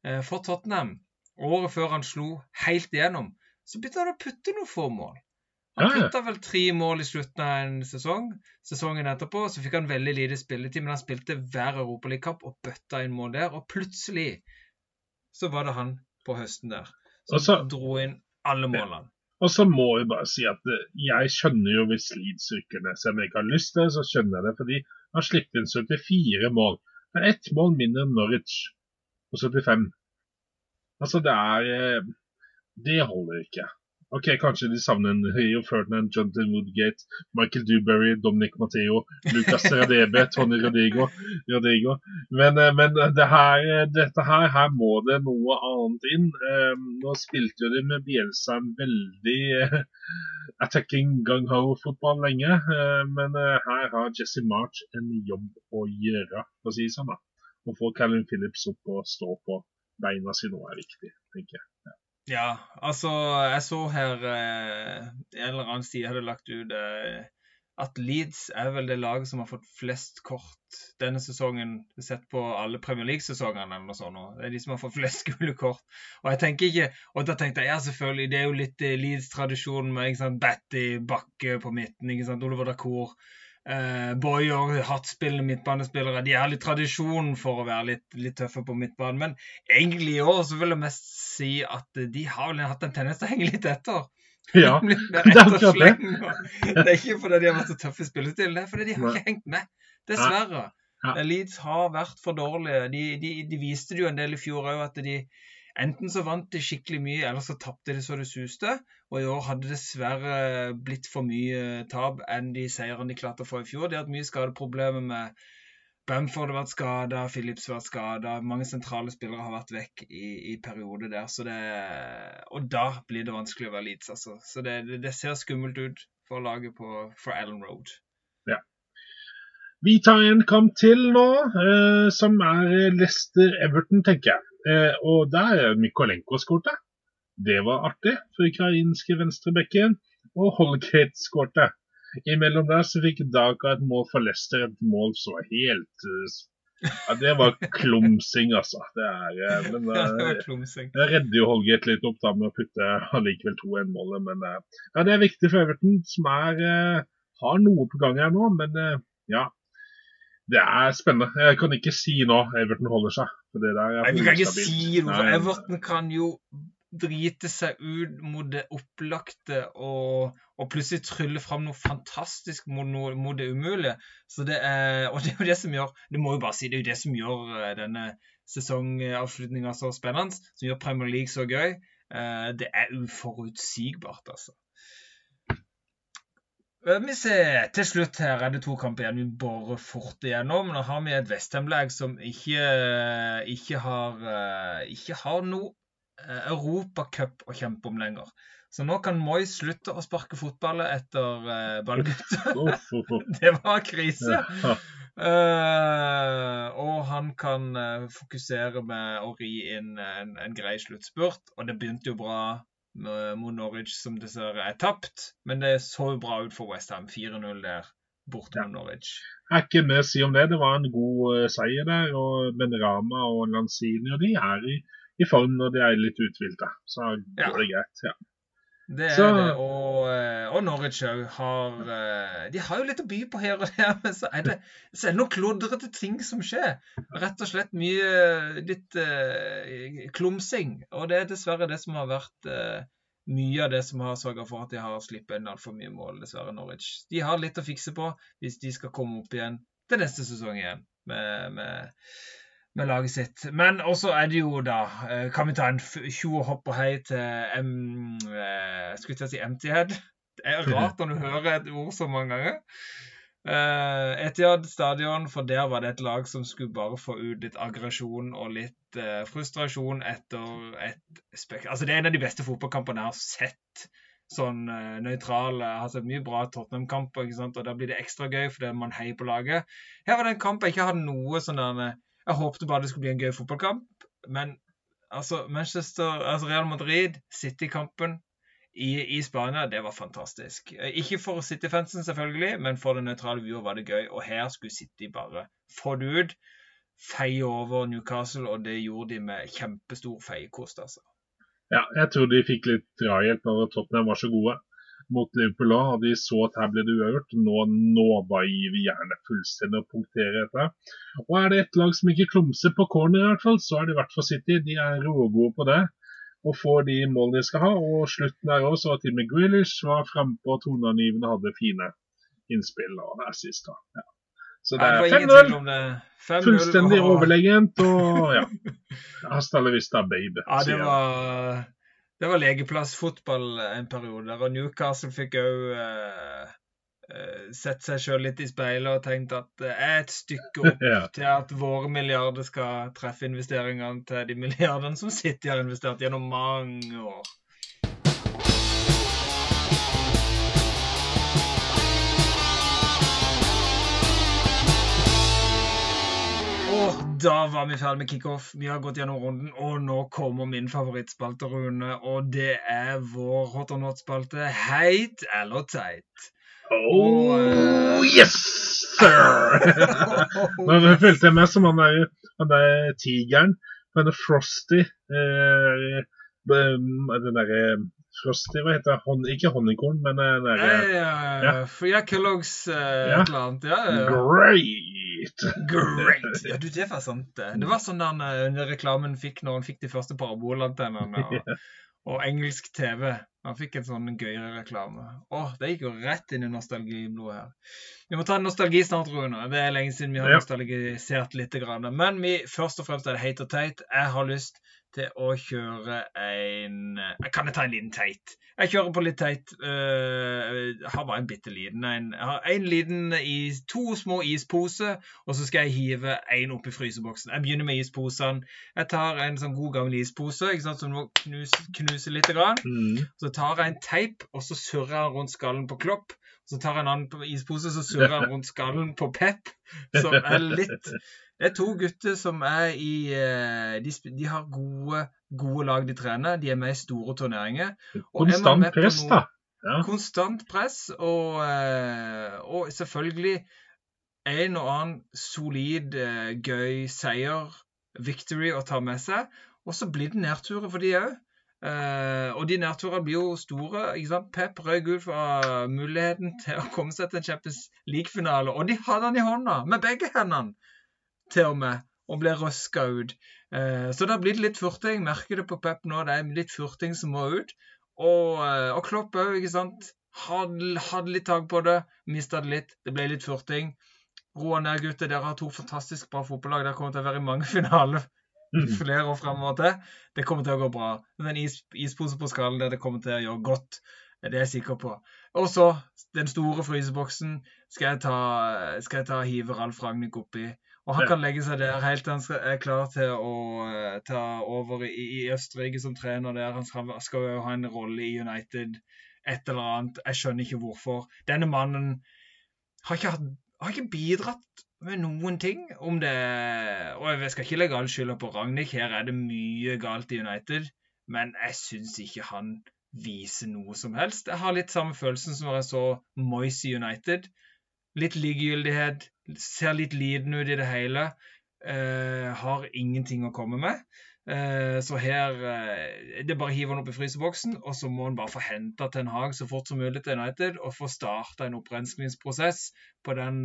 eh, for Tottenham, året før han slo helt igjennom, så begynte han å putte noen få mål. Han putta vel tre mål i slutten av en sesong. Sesongen etterpå så fikk han veldig lite spilletid, men han spilte hver europaligakamp og bøtta inn mål der. Og plutselig så var det han på høsten der som Og så- dro inn alle målene. Og så må vi bare si at eh, jeg skjønner jo hvis Leeds rykker ned. Selv om jeg ikke har lyst til det, så skjønner jeg det. Fordi han slipper inn 74 mål. Det er ett mål mindre enn Norwich på 75. Altså, det er eh, Det holder ikke. OK, kanskje de savner en Rio Ferdinand, Jonathan Woodgate, Michael Dewberry, Dominic Matteo, Lucas Radebe, Tony Rodrigo. Rodrigo. Men, eh, men det her, eh, dette her, her må det noe annet inn. Eh, Nå spilte jo de med Bielsa en veldig eh, attacking gung-ho-fotball lenge. eh, Men eh, her har Jesse March en jobb å gjøre, for å si det sånn. da. Å få Callum Phillips opp og stå på beina sine nå er viktig, tenker jeg. Ja, altså Jeg så her eh, En eller annen side hadde lagt ut eh, at Leeds er vel det laget som har fått flest kort denne sesongen, sett på alle Premier League-sesongene eller noe. Det er de som har fått flest gule kort. Og jeg tenker ikke, og da tenkte jeg ja, selvfølgelig, det er jo litt eh, Leeds-tradisjon med ikke sant, Batty, Bakke på midten, ikke sant, Oliver Dacour. Eh, Boyer, hardtspillende midtbanespillere. De har litt tradisjon for å være litt, litt tøffe på midtbanen. Men egentlig i år så vil jeg mest si at de har vel hatt en tendens til å henge litt etter. Ja, mer det er akkurat det. Det er ikke fordi de har vært så tøffe i spillestilen, det er fordi de har ikke hengt med. Dessverre. Ja. Leeds har vært for dårlige. De, de, de viste det jo en del i fjor òg, at de enten så vant de skikkelig mye, eller så tapte de så det suste. Og i år hadde det dessverre blitt for mye tap enn de seirene de klarte å få i fjor. De har hatt mye skadeproblemer med Bamford har vært skada, Phillips har vært skada. Mange sentrale spillere har vært vekk i, i perioder der. Det, og da blir det vanskelig å være Leeds, altså. Så det, det, det ser skummelt ut for laget på, for Allen Road. Vi tar en kamp til nå, eh, som er Leicester-Everton, tenker jeg. Eh, og der er Mykolenko skårte. Det var artig for ukrainske venstrebekken. Og Holgate skårte. Imellom der så fikk Daka et mål for Leicester, et mål som var helt eh, ja, Det var klumsing, altså. Det er, eh, men, det eh, redder jo Holgate litt opp da med å putte allikevel 2-1-målet, men ja, det er viktig for Everton, som er, har noe på gang her nå. Men ja, det er spennende. Jeg kan ikke si nå Everton holder seg. Nei, Vi kan ikke si for Everton kan jo drite seg ut mot det opplagte og, og plutselig trylle fram noe fantastisk mot, noe, mot det umulige. Så det er, og det er jo det som gjør Det må jo bare si, det er jo det som gjør eh, denne sesongavslutninga så spennende, som gjør Premier League så gøy. Eh, Det er uforutsigbart, altså. Eh, Vi ser, Til slutt her er det to kamper igjen. Vi borer fort igjennom. Nå har vi et Westham-lag som ikke, ikke, har, eh, ikke har noe eh, Europacup å kjempe om lenger. Så nå kan Moyes slutte å sparke fotballet etter uh, uff. Det var krise. Eh, og han kan uh, fokusere med å ri inn en, en grei sluttspurt. Og det begynte jo bra mot Norwich, som dessverre er tapt. Men det så jo bra ut for Westham. 4-0 der borte mot Norwich. Jeg er ikke med å si om det. Det var en god eh, seier der. og Benrama og Lanzini og de er i, i form når de er litt uthvilte. Så Ja. går det greit. ja. Det er Så- det. Og, eh, og Norwich òg har eh, De har jo litt å by på her og der, men så er det, så er det noen klodrete ting som skjer. Rett og slett mye litt uh, klumsing. Og det er dessverre det som har vært uh, mye av det som har sørga for at de har sluppet inn altfor mye mål, dessverre, Norwich. De har litt å fikse på hvis de skal komme opp igjen til neste sesong igjen med, med, med laget sitt. Men også er det jo da eh, Kan vi ta en tjo hopp og hei til M... eh, Skulle til å si Emptyhead. Det er rart når du hører et ord så mange ganger. Uh, Etiad stadion, for der var det et lag som skulle bare få ut litt aggresjon og litt uh, frustrasjon etter et spek... Altså, det er en av de beste fotballkampene jeg har sett. Sånn uh, nøytral. Jeg har sett mye bra Tottenham-kamper, og da blir det ekstra gøy fordi man heier på laget. Her var det en kamp jeg ikke hadde noe sånn der Jeg håpte bare det skulle bli en gøy fotballkamp, men altså Manchester, altså Real Madrid, City-kampen i, i, Spania, det var fantastisk. Ikke for City-fansen, selvfølgelig, men for den nøytrale viewer var det gøy. Og her skulle City bare få det ut. Feie over Newcastle, og det gjorde de med kjempestor feiekost, altså. Ja, jeg tror de fikk litt drahjelp når Tottenham var så gode mot Liverpool òg, og de så at her ble det uavgjort. Nå, nå bare gir vi gjerne fullstendig å punktere dette. Og er det et lag som ikke klumser på corner, i hvert fall, så er det i hvert fall City. De er rågode på det og får de målene de skal ha. Og slutten der også, at Timmy Grealish var frampå og toneangivende hadde fine innspill og assist. Ja. Så det er 5-0. Fullstendig og... overlegent og ja. Hasta la vista, baby. Ja, det var, det var legeplassfotball en periode. Og Newcastle fikk òg uh, uh, sett seg sjøl litt i speilet og tenkt at det er et stykke opp ja. til at våre milliarder skal treffe investeringene til de milliardene som City har investert gjennom mange år. Og da var vi ferdig med kickoff. Vi har gått gjennom runden, og nå kommer min favorittspalte, Rune. Og det er vår hot or not-spalte. Heit eller teit? Oh, yes, sir! Nå følte jeg meg som han der, han der tigeren. er Frosty eh, Den derre Frosty, hva heter det? ikke honningkorn, men det er... ja, ja, ja. Kellogg's uh, ja. et eller annet. Ja. Great! Great! Ja, du, det var sant, det. Det var sånn den uh, reklamen fikk når han fikk de første parabolantennene. Og, og engelsk TV. Han fikk en sånn gøyere reklame. Åh, Det gikk jo rett inn i nostalgiblodet her. Vi må ta en nostalgi snart, Rune. Det er lenge siden vi har nostalgisert litt. Men vi, først og fremst er det heit og teit. Jeg har lyst til å kjøre en Kan jeg ta en liten teit? Jeg kjører på litt teit. Uh, har bare en bitte liten en. Jeg har en liten is, to små isposer, og så skal jeg hive en oppi fryseboksen. Jeg begynner med isposene. Jeg tar en sånn god gammel ispose ikke sant, som må knuse, knuse litt. Grann. Mm. Så tar jeg en teip, og så surrer jeg rundt skallen på Klopp. Så tar jeg en annen ispose, så surrer jeg rundt skallen på Pep, som er litt det er to gutter som er i eh, De, de har gode, gode, lag de trener. De er med i store turneringer. Konstant press, da. Ja. Konstant press, og, eh, og, selvfølgelig en og annen solid, eh, gøy seier, victory, å ta med seg. Og så blir det nedturer for de òg. Uh, og de nedturene blir jo store. ikke sant? Pep røyk ut fra muligheten til å komme seg til en Champions League-finale, og de hadde han i hånda med begge hendene til og med, og blir røska ut. Eh, så da blir det litt furting. Merker det på Pep nå, det er litt furting som må ut. Og, eh, og Klopp òg, ikke sant. Hadde, hadde, litt tak på det, mista det litt. Det ble litt furting. Roa ned, gutter. Dere har to fantastisk bra fotballag. Dere kommer til å være i mange finaler mm. flere år fremover til. Det kommer til å gå bra. Det er en is, ispose på skallen der det kommer til å gjøre godt. Det er jeg sikker på. Og så den store fryseboksen skal jeg ta, skal jeg ta hive Ralf Ragnhild oppi. Og han kan legge seg der helt til han er klar til å uh, ta over i, i, Østerrike som trener der. Han skal, skal jo ha en rolle i United, et eller annet. Jeg skjønner ikke hvorfor. Denne mannen har ikke, har ikke bidratt med noen ting. Om det Og jeg skal ikke legge all skylda på Ragnhild, her er det mye galt i United. Men jeg syns ikke han viser noe som helst. Jeg har litt samme følelsen som når jeg så Moyes i United. Litt likegyldighet, ser litt liten ut i det hele. Uh, har ingenting å komme med. Uh, så her uh, Det er bare å hive han opp i fryseboksen, og så må han bare få henta Ten Hag så fort som mulig til United og få starta en opprenskningsprosess på den,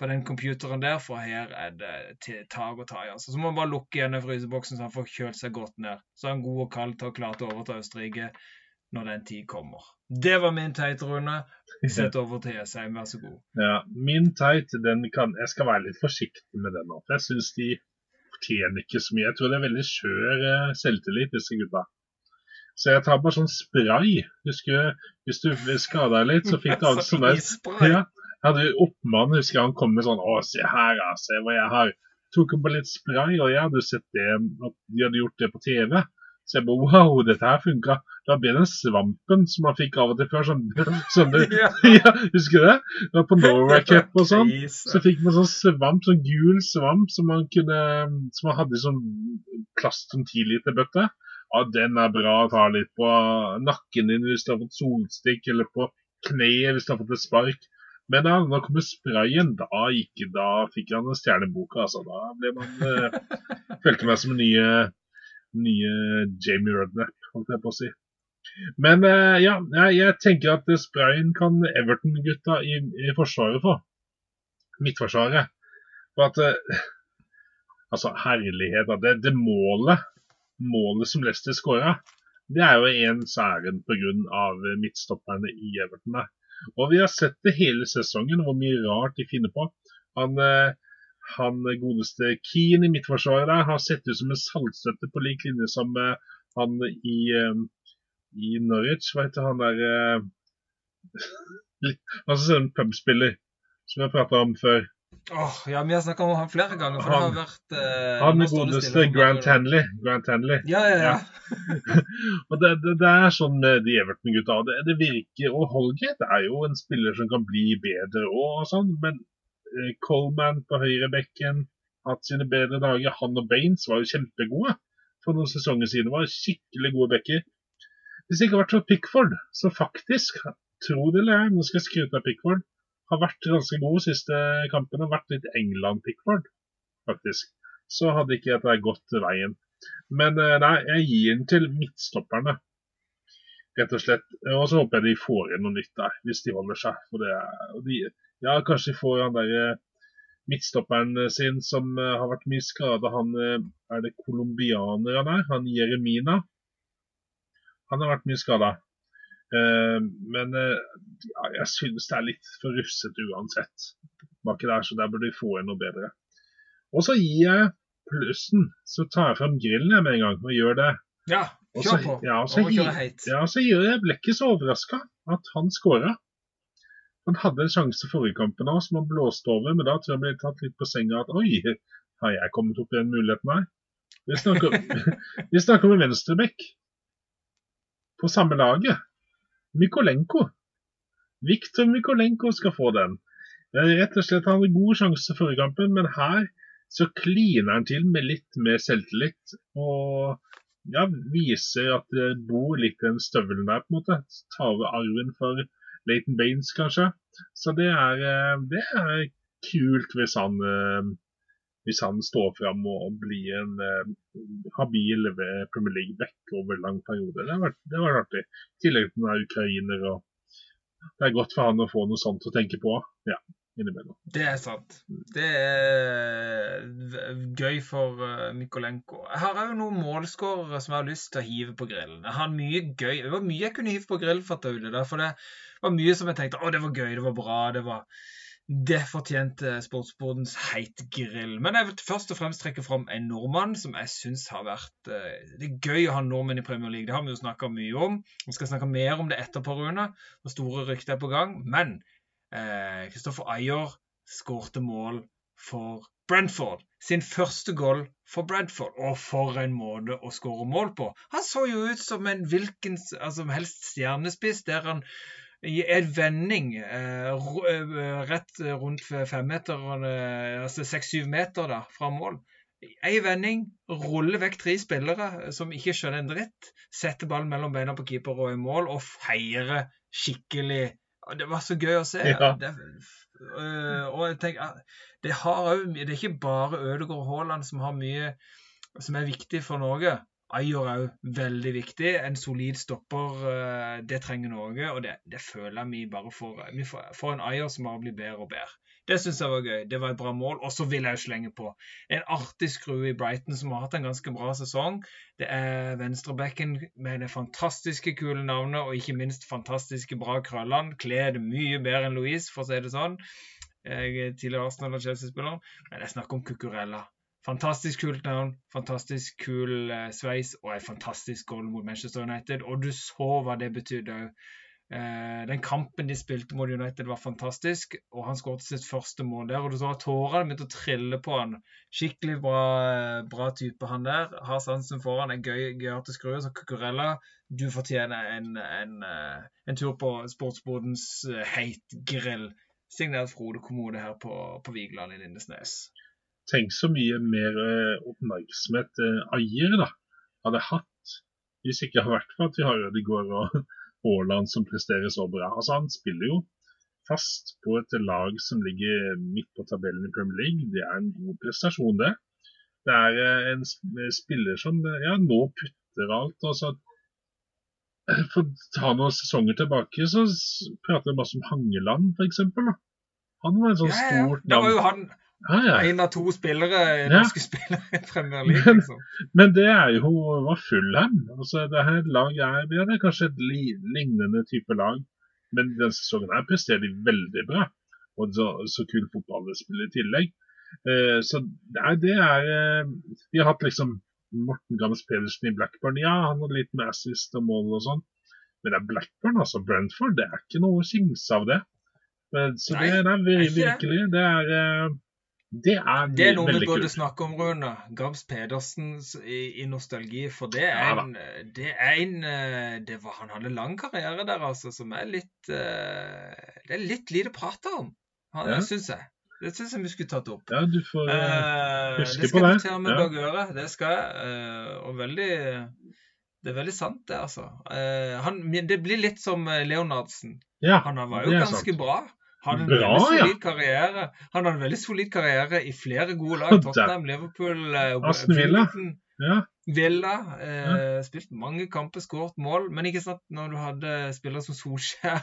på den computeren der, for her er det til tak og ta. Altså. Så må han bare lukke igjen den fryseboksen så han får kjølt seg godt ned. Så er han god og kald til å klare å overta Østerrike når den tid kommer. Det var min teite runde. Sett over til Jessheim, vær så god. Ja, Min teit, den kan Jeg skal være litt forsiktig med den. For jeg syns de fortjener ikke så mye. Jeg tror det er veldig skjør eh, selvtillit, disse gutta. Så jeg tar bare sånn spray. Husker du, Hvis du skada deg litt, så fikk du alt sånn der ja, Jeg hadde oppmann, husker jeg han kom med sånn Å, se her, se hva jeg har. Tok han på litt spray, og jeg hadde sett det, de hadde gjort det på TV. Så jeg bare wow, dette her funka. Da ble den svampen som man fikk av og til før. Sånn, sånn Ja. ja, Husker du det? Det var på Norway Cup og sånn. Så fikk man sånn svamp, sånn gul svamp som man kunne Som man hadde i sånn plast som 10-literbøtte. Ja, den er bra å ta litt på nakken din hvis du har fått solstikk, eller på kneet hvis du har fått et spark. Men da når kommer sprayen, da gikk Da fikk han en stjerne altså. Da ble man eh, Følte meg som en nye, nye Jamie Rudnap, holdt jeg på å si. Men eh, ja, jeg, tenker at sprayen kan Everton-gutta i, i Forsvaret få. Midtforsvaret. For at eh, Altså, herlighet. Det, det målet målet som Leicester skåra, det er jo én særen pga. midtstopperne i Everton. Og vi har sett det hele sesongen, hvor mye rart de finner på. Han, eh, han godeste Keane i midtforsvaret har sett ut som en saltstøtte på lik linje som eh, han i, eh, i Norwich. Hva heter han der Han som ser en pubspiller, som vi har prata om før. Åh, ja, vi har snakka om han flere ganger. For Han- det har vært eh, Han er godeste Grant. Hanley. Grant Hanley. Ja, ja, ja. Og det, det, det er sånn de Everton-gutta. Det, det virker Og Holgate er jo en spiller som kan bli bedre og sånn, men Coleman på høyrebekken hatt sine bedre dager. Han og Baines var jo kjempegode for noen sesonger siden. Var skikkelig gode bekker. Hvis det ikke hadde vært for Pickford, så faktisk, tro det eller ei, nå skal jeg skryte av Pickford, har vært ganske god siste kampene. Vært litt England-Pickford, faktisk. Så hadde ikke dette gått veien. Men eh, nei, jeg gir den til midtstopperne. Rett og slett. Og så håper jeg de får inn noe nytt der, hvis de holder seg. For det er, de, ja, kanskje får han der eh, midtstopperen sin som eh, har vært mye skada. Han eh, er det colombianer han er? Han Jeremina. Han har vært mye skada. men eh, ja, jeg synes det er litt for rufsete uansett. Baki der, så der burde de få inn noe bedre. Og så gir jeg plussen. Så tar jeg frem grillen jeg med en gang og gjør det. ja kjør så- på. ja, og så hi- Ja, så gir jeg Blekket så overraska at han skåra. Han hadde en sjanse forrige kampen òg, som han blåste over, men da tror jeg han ble tatt litt på senga at oi, har jeg kommet opp i den muligheten her? Vi snakker, vi snakker om en venstrebekk på samme laget. Mykolenko. Viktor Mykolenko skal få den. Eh, Rett og slett Han hadde god sjanse forrige kampen, men her så kliner han til med litt mer selvtillit. Og ja, viser at det bor litt i den støvelen der, på en måte. Tar over arven for Leighton Baines, kanskje. Så det er, eh, det er kult hvis han, eh, hvis han står fram og blir en eh, habil ved Premier League-back over lang periode. Det vært, det artig. I tillegg til den er ukrainer. og Det er godt for han å få noe sånt å tenke på. Ja, innimellom. Det er sant. Det er gøy for Mykolenko. Jeg har òg noen målskårere som jeg har lyst til å hive på grillen. Jeg har mye gøy. Det var mye jeg kunne hive på grillen for Taule. For det var mye som jeg tenkte å, det var gøy, det var bra. Det var det fortjente Sportsbodens heitgrill. Men jeg vil først og fremst trekke fram en nordmann som jeg syns har vært eh, Det er gøy å ha nordmenn i Premier League. Det har vi jo snakka mye om. Vi skal snakke mer om det etterpå, Rune. Og store rykter er på gang. Men Kristoffer eh, Ayer skårte mål for Brentford. Sin første goal for Brentford. Og for en måte å skåre mål på! Han så jo ut som en hvilken altså, helst stjernespiss, der han i en vending eh, eh, rett rundt femmeteren, eh, altså seks-syv meter da, fra mål. Ei vending, rulle vekk tre spillere som ikke skjønner en dritt. Setter ballen mellom beina på keeper og i mål, og feirer skikkelig. Det var så gøy å se. Ja. Det, øh, og jeg tenker, det, har, det er ikke bare Ødegaard og Haaland som har mye som er viktig for Norge. Ayer er òg veldig viktig. En solid stopper, øh, det trenger Norge. Og det, det føler jeg vi bare får. Vi får, får en Ayer som bare blir bedre og bedre. Det syns jeg var gøy. Det var et bra mål. Og så vil jeg jo slenge på en artig skrue i Brighton som har hatt en ganske bra sesong. Det er venstrebacken med det fantastiske kule navnet og ikke minst fantastiske bra krøllene. Kler det mye bedre enn Louise, for å si det sånn. Jeg er tidligere Arsenal- og Chelsea-spiller, men jeg snakker om Cucurella. Fantastisk kult navn, fantastisk kul eh, sveis og en fantastisk goal mot Manchester United. Og du så hva det betydde òg. Eh, den kampen de spilte mot United, var fantastisk, og han skåret sitt første mål der. og Du så at tårene begynte å trille på han. Skikkelig bra, bra type, han der. Har sansen for han, er gøy, gøyere til skrue. Så Cucurella, du fortjener en, en, eh, en tur på sportsbodens heit heitgrill. Signert Frode Kommode her på, på Vigeland i Lindesnes. Tenk så mye mer oppmerksomhet eier da hadde hatt hvis ikke har vært for at vi har Ødegaard og Haaland som presterer så bra. Altså Han spiller jo fast på et lag som ligger midt på tabellen i Premier League. Det er en god prestasjon, det. Det er eh, en spiller som ja, nå putter alt. Altså, for å ta noen sesonger tilbake, så prater vi masse om Hangeland, f.eks. Han var en sånn ja, ja. stort navn. Det var jo han Ah, ja. En av to spillere, norske ja. spillere i League. Liksom. Men det er jo var Fulham. Altså, det her laget er, ja, det er kanskje et lignende type lag, men denne sesongen her presterer de veldig bra. Og så, så kul fotball de spiller i tillegg. Eh, så det er, det er eh, Vi har hatt liksom Morten Gammes Pedersen i Blackburn. Ja, han hadde litt med assist og mål og sånn. Men det er Blackburn, altså. Brentford. Det er ikke noe å kimse av det. Men, så Nei, det, det er virkelig Det er eh, det er, det er noe vi burde snakke om, Rune. Gabs Pedersen i, i, nostalgi. For det er en, det er en eh, det var, Han hadde lang karriere der, altså, som er litt uh, Det er litt lite prata om, ja. det syns jeg. Det syns jeg vi skulle tatt opp. Ja, du får uh, huske på det. Det skal jeg med ja. gjøre. Det skal jeg. Uh, og veldig Det er veldig sant, det, altså. Han, det blir litt som Leonardsen. Ja, han var jo ganske sant. bra. Hadde en Bra, veldig solid ja. karriere. Han hadde en veldig solid karriere i flere gode lag. Tottenham, Liverpool, uh, Aston Villa. Ja. Villa eh, ja. Spilt mange kamper, skåret mål. Men ikke sant, når du hadde spillere som Solskjær.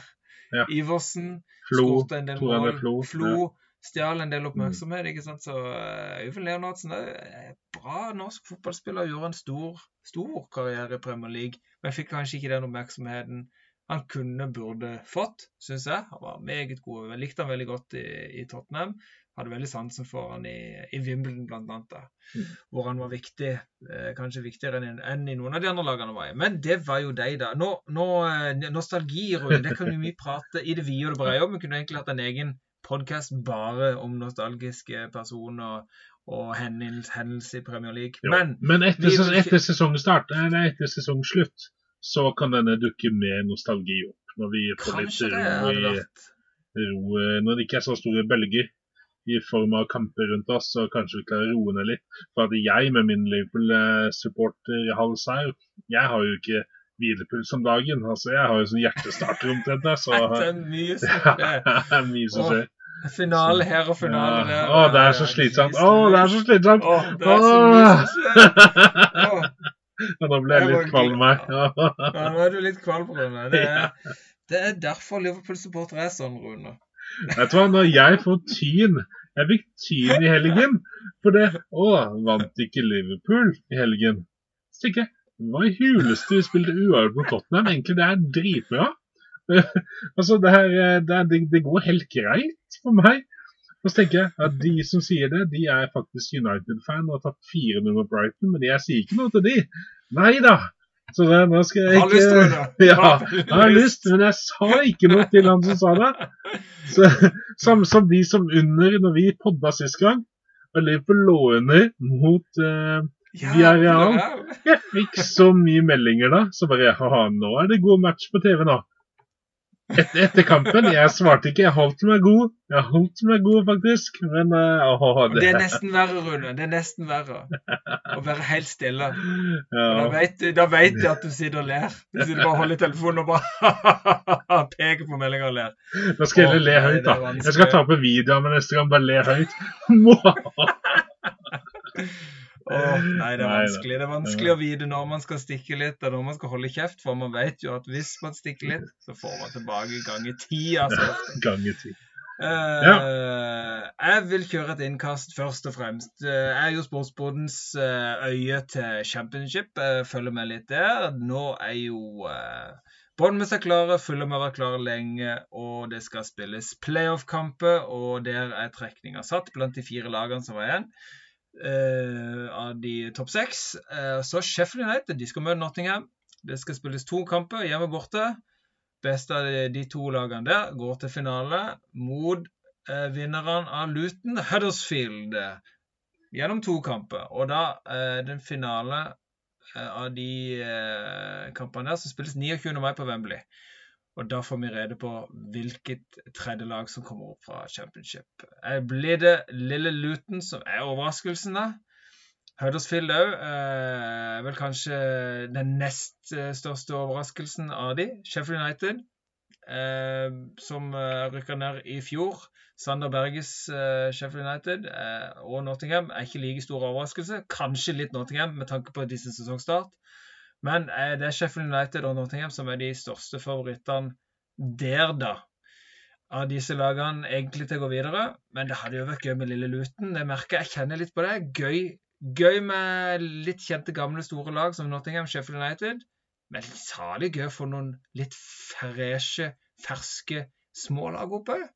Iversen Flo, en del mål. Flo, Flo ja. stjal en del mm. oppmerksomhet. ikke sant, så uh, Øyvind Leonardsen er bra norsk fotballspiller. Gjorde en stor, stor karriere i Premier League, men fikk kanskje ikke den oppmerksomheten han kunne, burde fått, syns jeg. Han var meget god. Jeg likte han veldig godt i, i Tottenham. Hadde veldig sansen for han i, i Wimbledon, blant annet. Mm. Hvor han var viktig. Eh, kanskje viktigere enn, enn, i noen av de andre lagene var i. Men det var jo deg, da. Nå, nå eh, Nostalgi, Rune, det kan vi prate i det vide og det brede om. Vi kunne egentlig hatt en egen podkast bare om nostalgiske personer og hendelser i Premier League. Men, Men etter, etter sesongstart, nei, etter sesongslutt, så kan denne dukke med nostalgi opp. Når vi får litt ro, i, ro eh, Når det ikke er så store bølger i form av kamper rundt oss, så kanskje vi klarer å roe ned litt. For at jeg med min Liverpool-supporter-hals her, jeg har jo ikke hvilepuls om dagen. Altså, jeg har jo sånn hjertestarter omtrent. Så det er mye som skjer. skjer. Finale her og finale der. Å, det er så slitsomt. Å, det er så slitsomt. Å, det er så mye som skjer. Ja, nå ble jeg litt kvalm ja, nå er du litt kvalm, Rune. Det er, det er derfor Liverpool-supporter er sånn, Rune. Vet du hva, når jeg får tyn Jeg fikk tyn i helgen for det. Å, vant ikke Liverpool i helgen? Så tenker jeg, hva i huleste spilte uavgjort mot Tottenham? Egentlig det er dritbra. altså, det, her, det, det, går helt greit for meg. Og så tenker jeg at de som sier det, de er faktisk United-fan og har tatt 4-0 mot Brighton, men jeg sier ikke noe til de. Nei da! Så det, nå skal jeg ikke Har lyst? Ja, jeg har lyst, men jeg sa ikke noe til han som sa det. Så, som, som, de som under, når vi podda sist gang, og Liverpool lå under mot uh, Villarreal Jeg fikk så mye meldinger da, så bare ha nå er det god match på TV nå. Etter, etter, kampen Jeg svarte ikke. Jeg holdt meg god. Jeg holdt meg god, faktisk. Men uh, oh, det... det er nesten verre, Rune. Det er nesten verre. Å være helt stille. Ja. Da, vet, da vet jeg at du sitter og ler. Du sitter bare og holder i telefonen og bare peker på meldinga og ler. Da skal jeg le høyt, da. Jeg skal ta på videoen med neste gang. Bare le høyt. Åh, nei, det er vanskelig. Det er vanskelig å vite når man skal stikke litt, og når man skal holde kjeft. For man vet jo at hvis man stikker litt, så får man tilbake ganger ti. Altså. ganger ti. Uh, ja. Jeg vil kjøre et innkast først og fremst. Uh, jeg er jo sportsbodens uh, øye til championship. Jeg følger med litt der. Nå er jo uh, Bournemouth er klare, Fulham har vært klare lenge, og det skal spilles playoff-kamper. Og der er trekninga satt blant de fire lagene som var igjen. Uh, av de topp seks. Uh, så Sheffield United de skal møte Nottingham. Det skal spilles to kamper hjemme og borte. beste av de, to lagene der går til finale mot eh, vinnerne av Luton Huddersfield eh, gjennom to kamper. Og da eh, den finale eh, av de eh, kampene der som spilles 29. mai på Wembley. Og da får vi rede på hvilket tredje lag som kommer opp fra championship. Eh, blir det lille Luton som er overraskelsen, da? Huddersfield òg Eh, vel kanskje den nest eh, største overraskelsen av de. Sheffield United, eh, som eh, rykka ned i fjor. Sander Berges eh, Sheffield United og Nottingham er ikke like stor overraskelse. Kanskje litt Nottingham med tanke på disse sesongstart. Men eh, det er Sheffield United og Nottingham som er de største favorittene der, da. Av disse lagene egentlig til å gå videre. Men det hadde jo vært gøy med Lille Luton. Det merker jeg. Kjenner litt på det. Gøy Gøy med litt kjente, gamle, store lag som Nottingham, Sheffield United. Men salig gøy for noen litt freshe, ferske smålag oppe òg.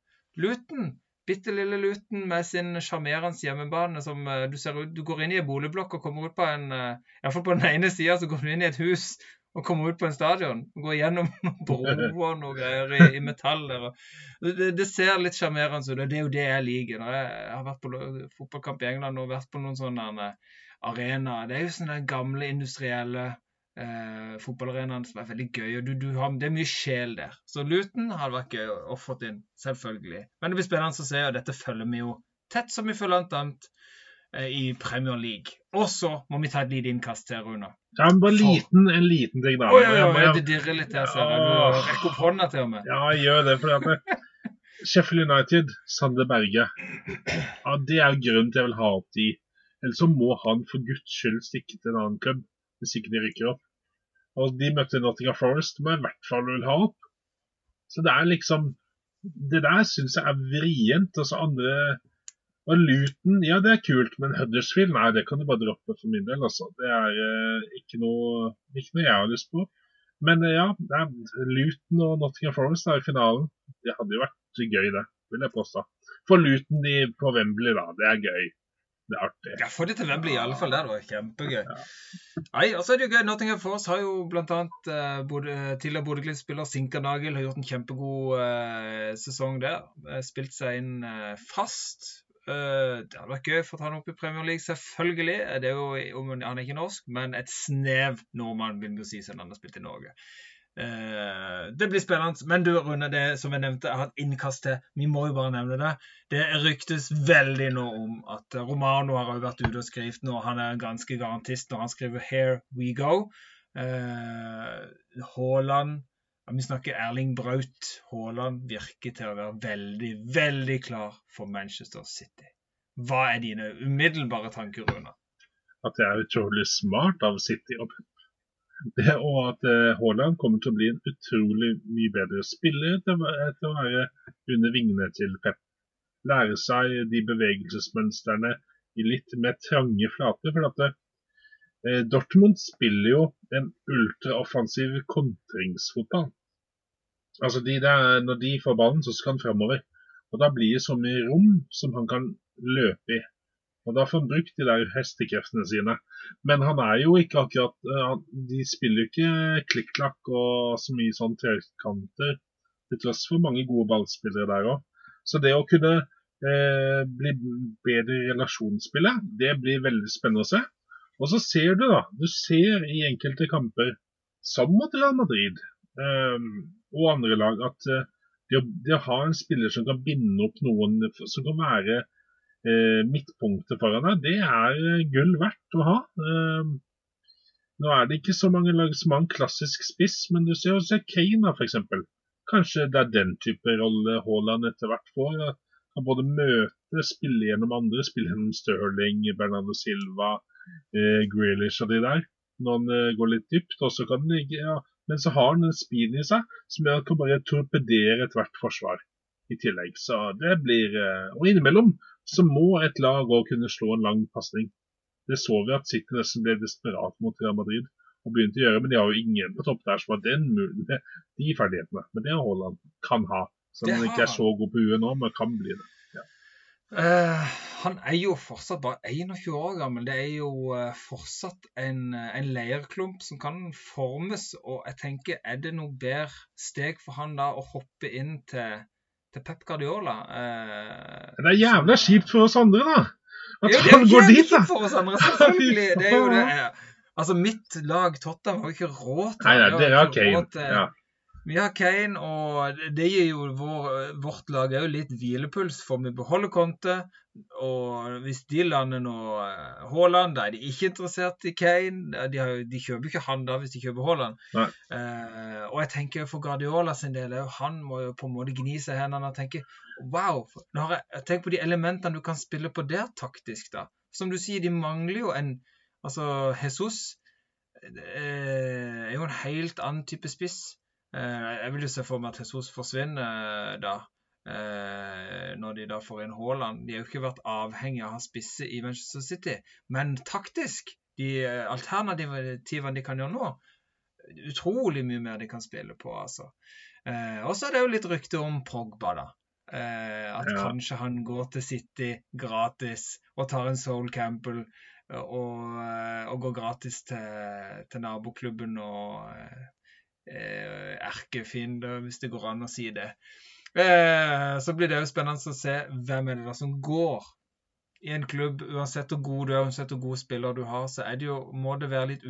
Luton. Bitte lille Luton med sin sjarmerende hjemmebane som uh, du ser ut Du går inn i en boligblokk og kommer ut på en uh, Iallfall på den ene sida så går du inn i et hus og kommer ut på en stadion. Går gjennom broer og greier i, i metall der. Det, det, ser litt sjarmerende ut, og det er jo det jeg liker. Når jeg har vært på fotballkamp i England og vært på noen sånne arenaer Det er jo sånne gamle industrielle eh, fotballarenaen som er veldig gøy. og du, du har, Det er mye sjel der. Så Luton hadde vært gøy å få inn, selvfølgelig. Men det blir spennende å se, og dette følger vi jo tett som vi følger alt annet eh, i Premier League. Og så må vi ta et lite innkast her, Rune. Ja, men bare liten, en liten ting, da. Oi, oi, oi, det dirrer litt her, ser jeg. Du rekker opp hånda til og med. Ja, jeg gjør det. for at Sheffield United, Sander Berge, ja, det er grunnen til jeg vil ha opp de. Ellers så må han for guds skyld stikke til en annen klubb, hvis ikke de rykker opp. Og de møtte Nottingham Forest, som i hvert fall vil ha opp. Så det er liksom Det der syns jeg er vrient. Og så andre og Luton, ja det er kult, men Huddersfield, nei det kan du bare droppe for min del. altså. Det er eh, ikke, noe, ikke, noe, jeg har lyst på. Men eh, ja, Luton og Nottingham Forest er i finalen. Det hadde jo vært gøy, det, vil jeg påstå. For Luton de, på Wembley, da. Det er gøy. Det er artig. Ja, Få det til Wembley i alle fall. Det var kjempegøy. Ja. Nei, og så er det jo gøy. Nottingham Force har jo bl.a. Uh, både, tidligere Bodø-Glimt-spiller Sinkernagel har gjort en kjempegod uh, sesong der. Uh, spilt seg inn uh, fast. Uh, det hadde vært gøy for å ta han opp i Premier League, selvfølgelig. Det er jo, Han er ikke norsk, men et snev nordmann, vil vi si, siden han har spilt i Norge. Uh, det blir spennende. Men du, Rune, det som jeg nevnte, jeg har et innkast til. Vi må jo bare nevne det. Det ryktes veldig nå om at Romano har vært ute og skrevet nå. Han er ganske garantist når han skriver 'Here we go'. Uh, Haaland vi snakker Erling Braut Haaland virker til å være veldig, veldig klar for Manchester City. Hva er dine umiddelbare tanker, Rune? At det er utrolig smart av City. Det, og at uh, Haaland kommer til å bli en utrolig mye bedre spiller etter, å være under vingene til Pep. Lære seg de bevegelsesmønstrene i litt mer trange flater. for at Eh, Dortmund spiller jo en ultraoffensiv kontringsfotball. Altså de der, Når de får ballen, så skal han fremover. Og Da blir det så mye rom som han kan løpe i. Og Da får han brukt de der hestekreftene sine. Men han er jo ikke akkurat eh, De spiller jo ikke klikk-klakk og så mye sånn trekanter, til tross for mange gode ballspillere der òg. Så det å kunne eh, bli bedre i relasjonsspillet, det blir veldig spennende å se. Og så ser du, da. Du ser i enkelte kamper, som mot Real Madrid um, og andre lag, at uh, det, å, det, å, ha en spiller som kan binde opp noen som kan være midtpunktet foran deg, det er uh, gull verdt å ha. Um, nå er det ikke så mange lag som har en klassisk spiss, men du ser også Kane f.eks. Kanskje det er den type rolle Haaland etter hvert får. Han både møter, spiller gjennom andre, spiller gjennom Stirling, Bernardo Silva, eh, Grealish og de der, når han eh, går litt dypt. og så kan han ligge, ja, Men så har han en speed i seg som gjør at han kan bare torpedere ethvert forsvar i tillegg. Så det blir eh, Og innimellom så må et lag òg kunne slå en lang pasning. Det så vi at City nesten ble desperat mot Real Madrid og begynte å gjøre, men de har jo ingen på topp der som har den de ferdighetene. Men det har Haaland kan ha. Så han ikke er så god på huet nå, men kan bli det. Eh, han er jo fortsatt bare 21 år gammel. Det er jo uh, fortsatt en, en leirklump som kan formes. Og jeg tenker, er det noe bedre steg for han da å hoppe inn til, til Pep Guardiola? Eh, Det er jævla kjipt for oss andre, da. At Jo, det han går dit, da. for oss andre, selvfølgelig. Det er jo det. Altså, mitt lag Tottenham har jo ikke råd til Nei, har dere har Kane. Ja. Vi har Kane, og det gir jo vår, vårt lag er jo litt hvilepuls, for vi beholder Conte. Og hvis de lander nå eh, Haaland, da er de ikke interessert i Kane. De, har, de kjøper ikke han da hvis de kjøper Haaland. Eh, og jeg tenker for Guardiola sin del, han må jo på en måte gni seg i hendene og tenke Wow! Jeg, tenk på de elementene du kan spille på der taktisk, da. Som du sier, de mangler jo en Altså, Jesus eh, er jo en helt annen type spiss. Eh, jeg vil jo se for meg at Jesus forsvinner eh, da. Eh, når de da får inn Haaland. De har jo ikke vært avhengig av å ha spisse i Manchester City. Men taktisk, de eh, alternativene de kan gjøre nå Utrolig mye mer de kan spille på, altså. Eh, og så er det jo litt rykte om Pogba, da. Eh, at Ja. kanskje han går til City gratis og tar en Soul Campbell eh, og, eh, og går gratis til, til naboklubben og eh, eh, erkefiende, hvis det går an å si det. Eh, så blir det jo spennende å se hvem er det da som går i en klubb. Uansett hvor god du er, uansett hvor gode spillere du har, så det jo, må det være litt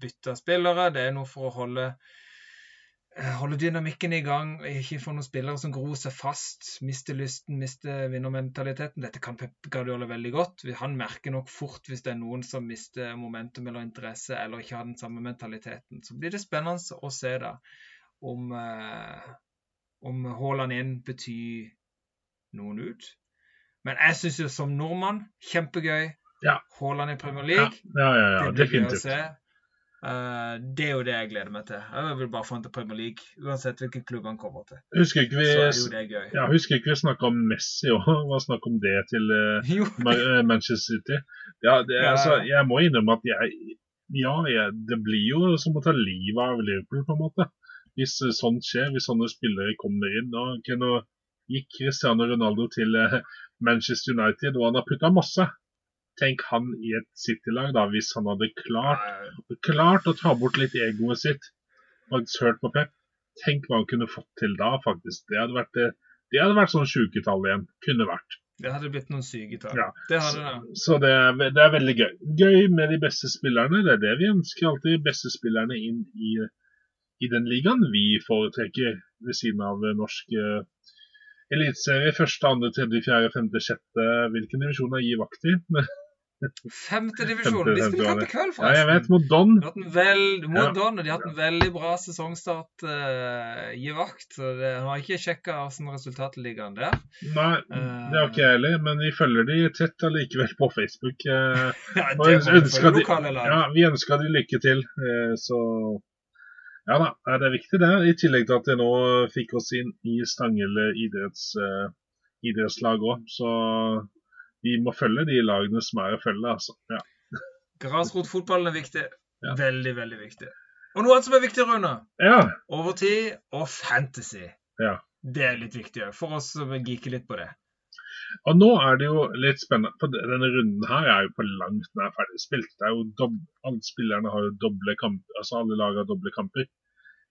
bytte av spillere. Det er noe for å holde eh, holde dynamikken i gang, ikke få noen spillere som gror seg fast, mister lysten, mister vinnermentaliteten. Dette kan Pep Guardiola veldig godt. Han merker nok fort hvis det er noen som mister momentum eller interesse, eller ikke har den samme mentaliteten. Så blir det spennende å se da om, eh, om Haaland inn betyr noen ut. Men jeg syns jo som nordmann, kjempegøy. Ja. Haaland i Premier League. ja, ja, ja Det gøy å definitivt. se. Eh, det er jo det jeg gleder meg til. Jeg vil bare få han til Premier League, uansett hvilken klubb han kommer til. Husker ikke Så er jo vi ja, husker ikke vi snakka om Messi òg? Hva snakk om det til eh, Manchester City. Ja, det, Ja, altså, jeg må innrømme at jeg Ja, jeg, det blir jo som å ta livet av Liverpool, på en måte. Hvis eh, sånt skjer, hvis sånne spillere kommer inn. Da, okay, nå gikk Cristiano Ronaldo til eh, Manchester United, og han har putta masse. Tenk han i et City-lag, da, hvis han hadde klart, klart å ta bort litt egoet sitt. Faktisk hørt på Pep. Tenk hva han kunne fått til da, faktisk. Det hadde vært, eh, det hadde vært sånn sjuketall igjen. Kunne vært. det hadde blitt noen syke tall. Ja. Det hadde det. Så det er, det er veldig gøy. Gøy med de beste spillerne. Det er det vi ønsker alltid. Beste spillerne inn i, i den ligaen vi foretrekker ved siden av eh, norsk eh, eliteserie. Første, andre, tredje, fjerde, femte, sjette. Hvilken divisjon er Gi vakt i? Femte divisjon. De spiller kamp i kveld, Ja, jeg vet. Mot Don. De har hatt en vel, mot Ja. Don, og de har hatt en veldig bra sesongstart uh, i vakt. Så det, Han har ikke sjekka hvordan resultatet ligger an der. Nei, det har ikke jeg heller, men vi følger de tett allikevel på Facebook. Uh, Ja, det må ønsker følge de- lokale lag. Ja, vi ønsker de lykke til. uh, Så ja da, det er viktig det. I tillegg til at de nå fikk oss inn i Stangele idretts, eh, idrettslag òg. Så vi må følge de lagene som er å følge, altså. Ja. Grasrotfotballen er viktig. Ja. Veldig, veldig viktig. Og noe annet som er viktig, Rune. ja. Overtid og fantasy. Ja. Det er litt viktig òg, for oss som geeker litt på det. Og nå er det jo litt spennende, for denne runden her er jo på langt nær ferdig spilt. Det er jo dob Alle spillerne har jo doble kamper, altså alle lag har doble kamper.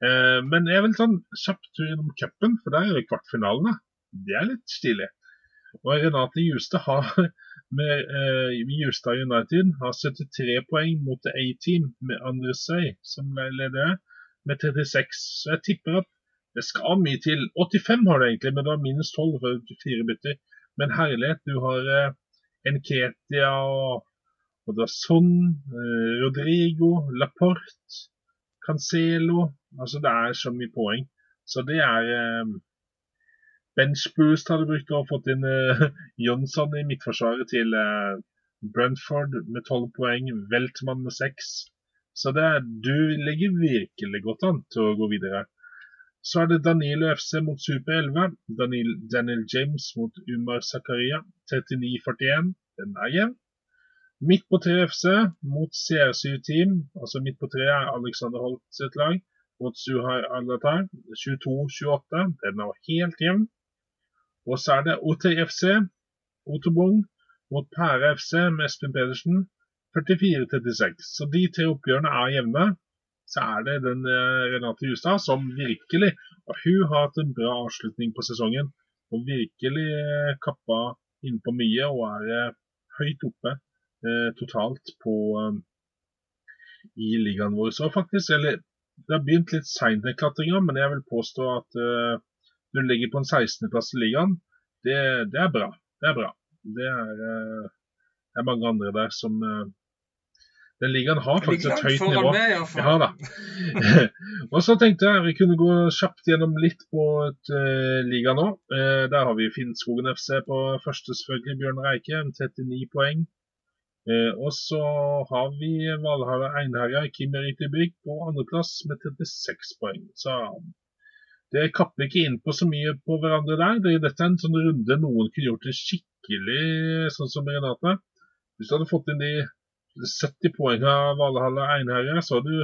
Eh, men jeg vil ta en kjapp tur innom cupen, for der er det kvartfinalene. Det er litt stilig. Og Renate Justad har med eh, Justad United har 73 poeng mot The A-Team med Andresøy som leder med 36. Så jeg tipper at det skal mye til. 85 har du egentlig, men du har minus 12 for fire bytter. Men herlighet, du har eh, Enketia og, og Son, eh, Rodrigo, Laporte, Cancelo Altså, det er så mye poeng. Så det er eh, Benchboost hadde brukt og fått inn eh, Jonsson i midtforsvaret til eh, Brentford med 12 poeng, Weltmann med 6. Så det er, du ligger virkelig godt an til å gå videre. Så er det Danilo FC mot Super 11. Daniel, Daniel James mot Umar Zakaria 39-41. Den er jevn. Midt på tre FC mot CR7 Team. Altså midt på tre er Alexander Holt sitt lag mot Suhar Alatar 22-28. Den er helt jevn. Og så er det OTFC Otobong mot Pære FC med Espen Pedersen 44-36. Så de tre oppgjørene er jevne. Så er det den eh, Renate Justad som virkelig og Hun har hatt en bra avslutning på sesongen. Og virkelig eh, kappa innpå mye og er eh, høyt oppe eh, totalt på eh, i ligaen vår. Så faktisk, eller Det har begynt litt seint med klatringa, men jeg vil påstå at eh, du ligger på en 16.-plass i ligaen. Det, det, er bra. Det er bra. Det er, det er mange andre der som Den ligaen har faktisk et høyt nivå. Med, ja, da. og så tenkte jeg vi kunne gå kjapt gjennom litt på et uh, liga nå. Uh, der har vi Finnskogen FC på første, selvfølgelig. Bjørn Reike, 39 poeng. Uh, og så har vi Valhalla Einherja Kim Dybvik på andreplass med 36 poeng. Så det kapper ikke inn på så mye på hverandre der. Det, dette er en sånn runde noen kunne gjort det skikkelig, sånn som Renate. Hvis du hadde fått inn de 70 poeng av Valhalla Einherre, så hadde du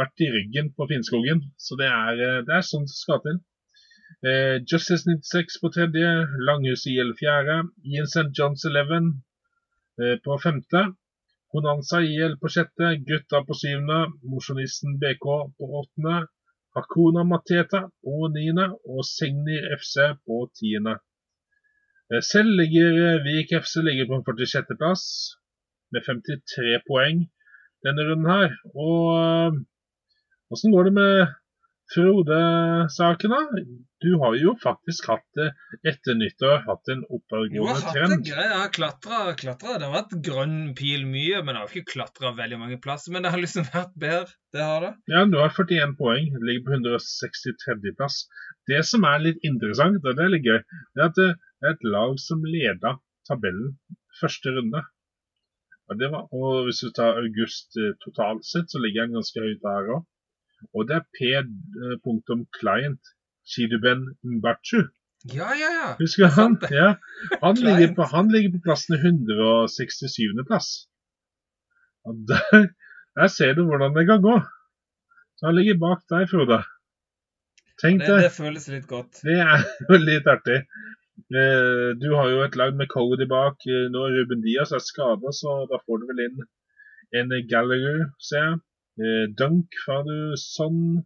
vært i ryggen på Finnskogen. Så det er, eh, det er sånn det skal til. Eh, Justice 96 på tredje, Langhuset IL fjerde, Ian St. John's 11 eh, på femte. Honanza IL på sjette, Gutta på syvende, Mosjonisten BK på åttende. Hakuna Mateta på niende og Signir FC på tiende. Eh, selv ligger eh, Vik FC ligger på en 46.-plass med 53 poeng denne runden her. Og åssen eh, går det med Frode-saken, da? Du har jo faktisk hatt etter nyttår, hatt en oppadgående trend. Hatt Jeg har klatra, klatra. Det har vært grønn pil mye, men jeg har ikke klatra veldig mange plasser. Men det har liksom vært bedre. Det har det. Ja, du har 41 poeng. Ligger på 163.-plass. Det som er litt interessant, og det er litt gøy, det er at det er et lag som leda tabellen første runde. Og, hvis du tar august eh, totalt sett, så ligger han ganske høyt der òg. Og det er p.client Chiduben Mbachu. Ja, ja, ja. Husker han? Ja. Han, ligger på, han ligger på plassen 167. plass. Og der, der ser du hvordan det kan gå. Så han ligger bak deg, Frode. Tenk det. Det føles litt godt. Det er jo litt artig. Eh, du har jo et lag med Cody bak. Eh, nå er Ruben Diaz er skada, så da får du vel inn en Gallagher, ser jeg. Eh, Dunk har du sånn.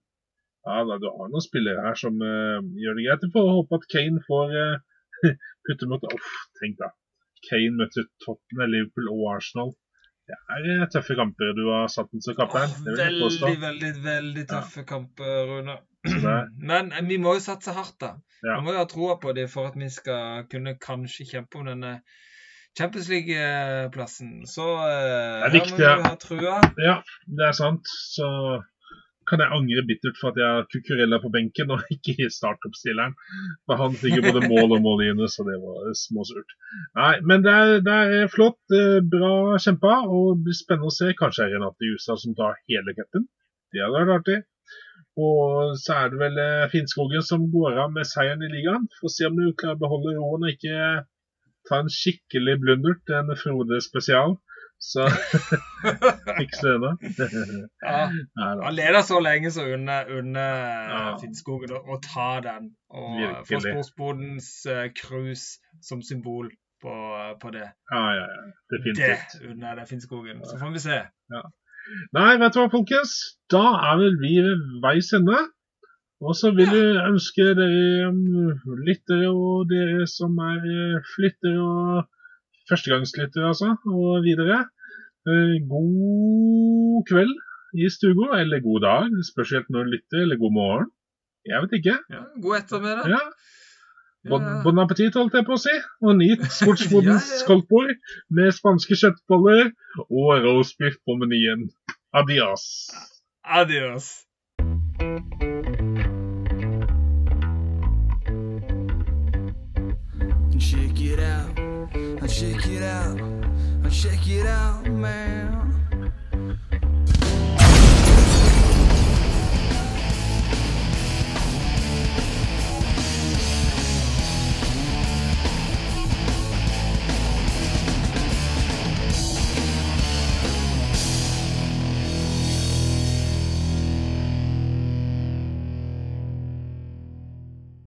Ja, da, du har noen spillere her som uh, gjør det greit. Vi får håpe at Kane får uh, putte mot Uff, tenk da. Kane møter Tottenham, Liverpool og Arsenal. Det er tøffe kamper du har satt den som kaptein. Oh, veldig, veldig, veldig tøffe ja. kamper, Rune. Men vi må jo satse hardt, da. Ja. Vi må jo ha troa på dem for at vi skal kunne kanskje kjempe om denne Champions League-plassen. Så uh, det er viktig, vi ha trua. Ja, det er sant. Så kan jeg angre bittert for at jeg har Cucurella på benken og ikke startoppstilleren. For han fikk jo både mål og målgivende, så det var småsurt. Nei, men det er, det er, flott. Bra kjempa. Og det blir spennende å se. Kanskje er Renate Jusa som tar hele cupen. Det hadde vært artig. Og så er det vel eh, Finnskogen som går av med seieren i ligaen. Får se om du klarer å beholde roen og ikke ta en skikkelig blundert, en Frode spesial. Så fikse det da. ja. Han leder så lenge så under, under ja. Finnskogen å ta den. Og få sportsbodens uh, som symbol på, på det. Ja, ja, ja. Definitivt. Det under det Finnskogen. Så får vi se. Ja. Nei, vet du hva, folkens? Da er vel vi ved veis ende. Og så vil jeg ønske dere um, lyttere og dere som er uh, flyttere og førstegangslyttere, altså, og videre, uh, god kveld i stugo, eller god dag, spesielt når du lytter, eller god morgen. Jeg vet ikke. Ja, god ettermiddag. Ja. Bon, bon appétit, holdt jeg på å si. Og nyt sportsbodens ja, ja. koldtbord med spanske kjøttboller og roastbiff på menyen. Adios. Adios. check it out, check it out, check it out, man.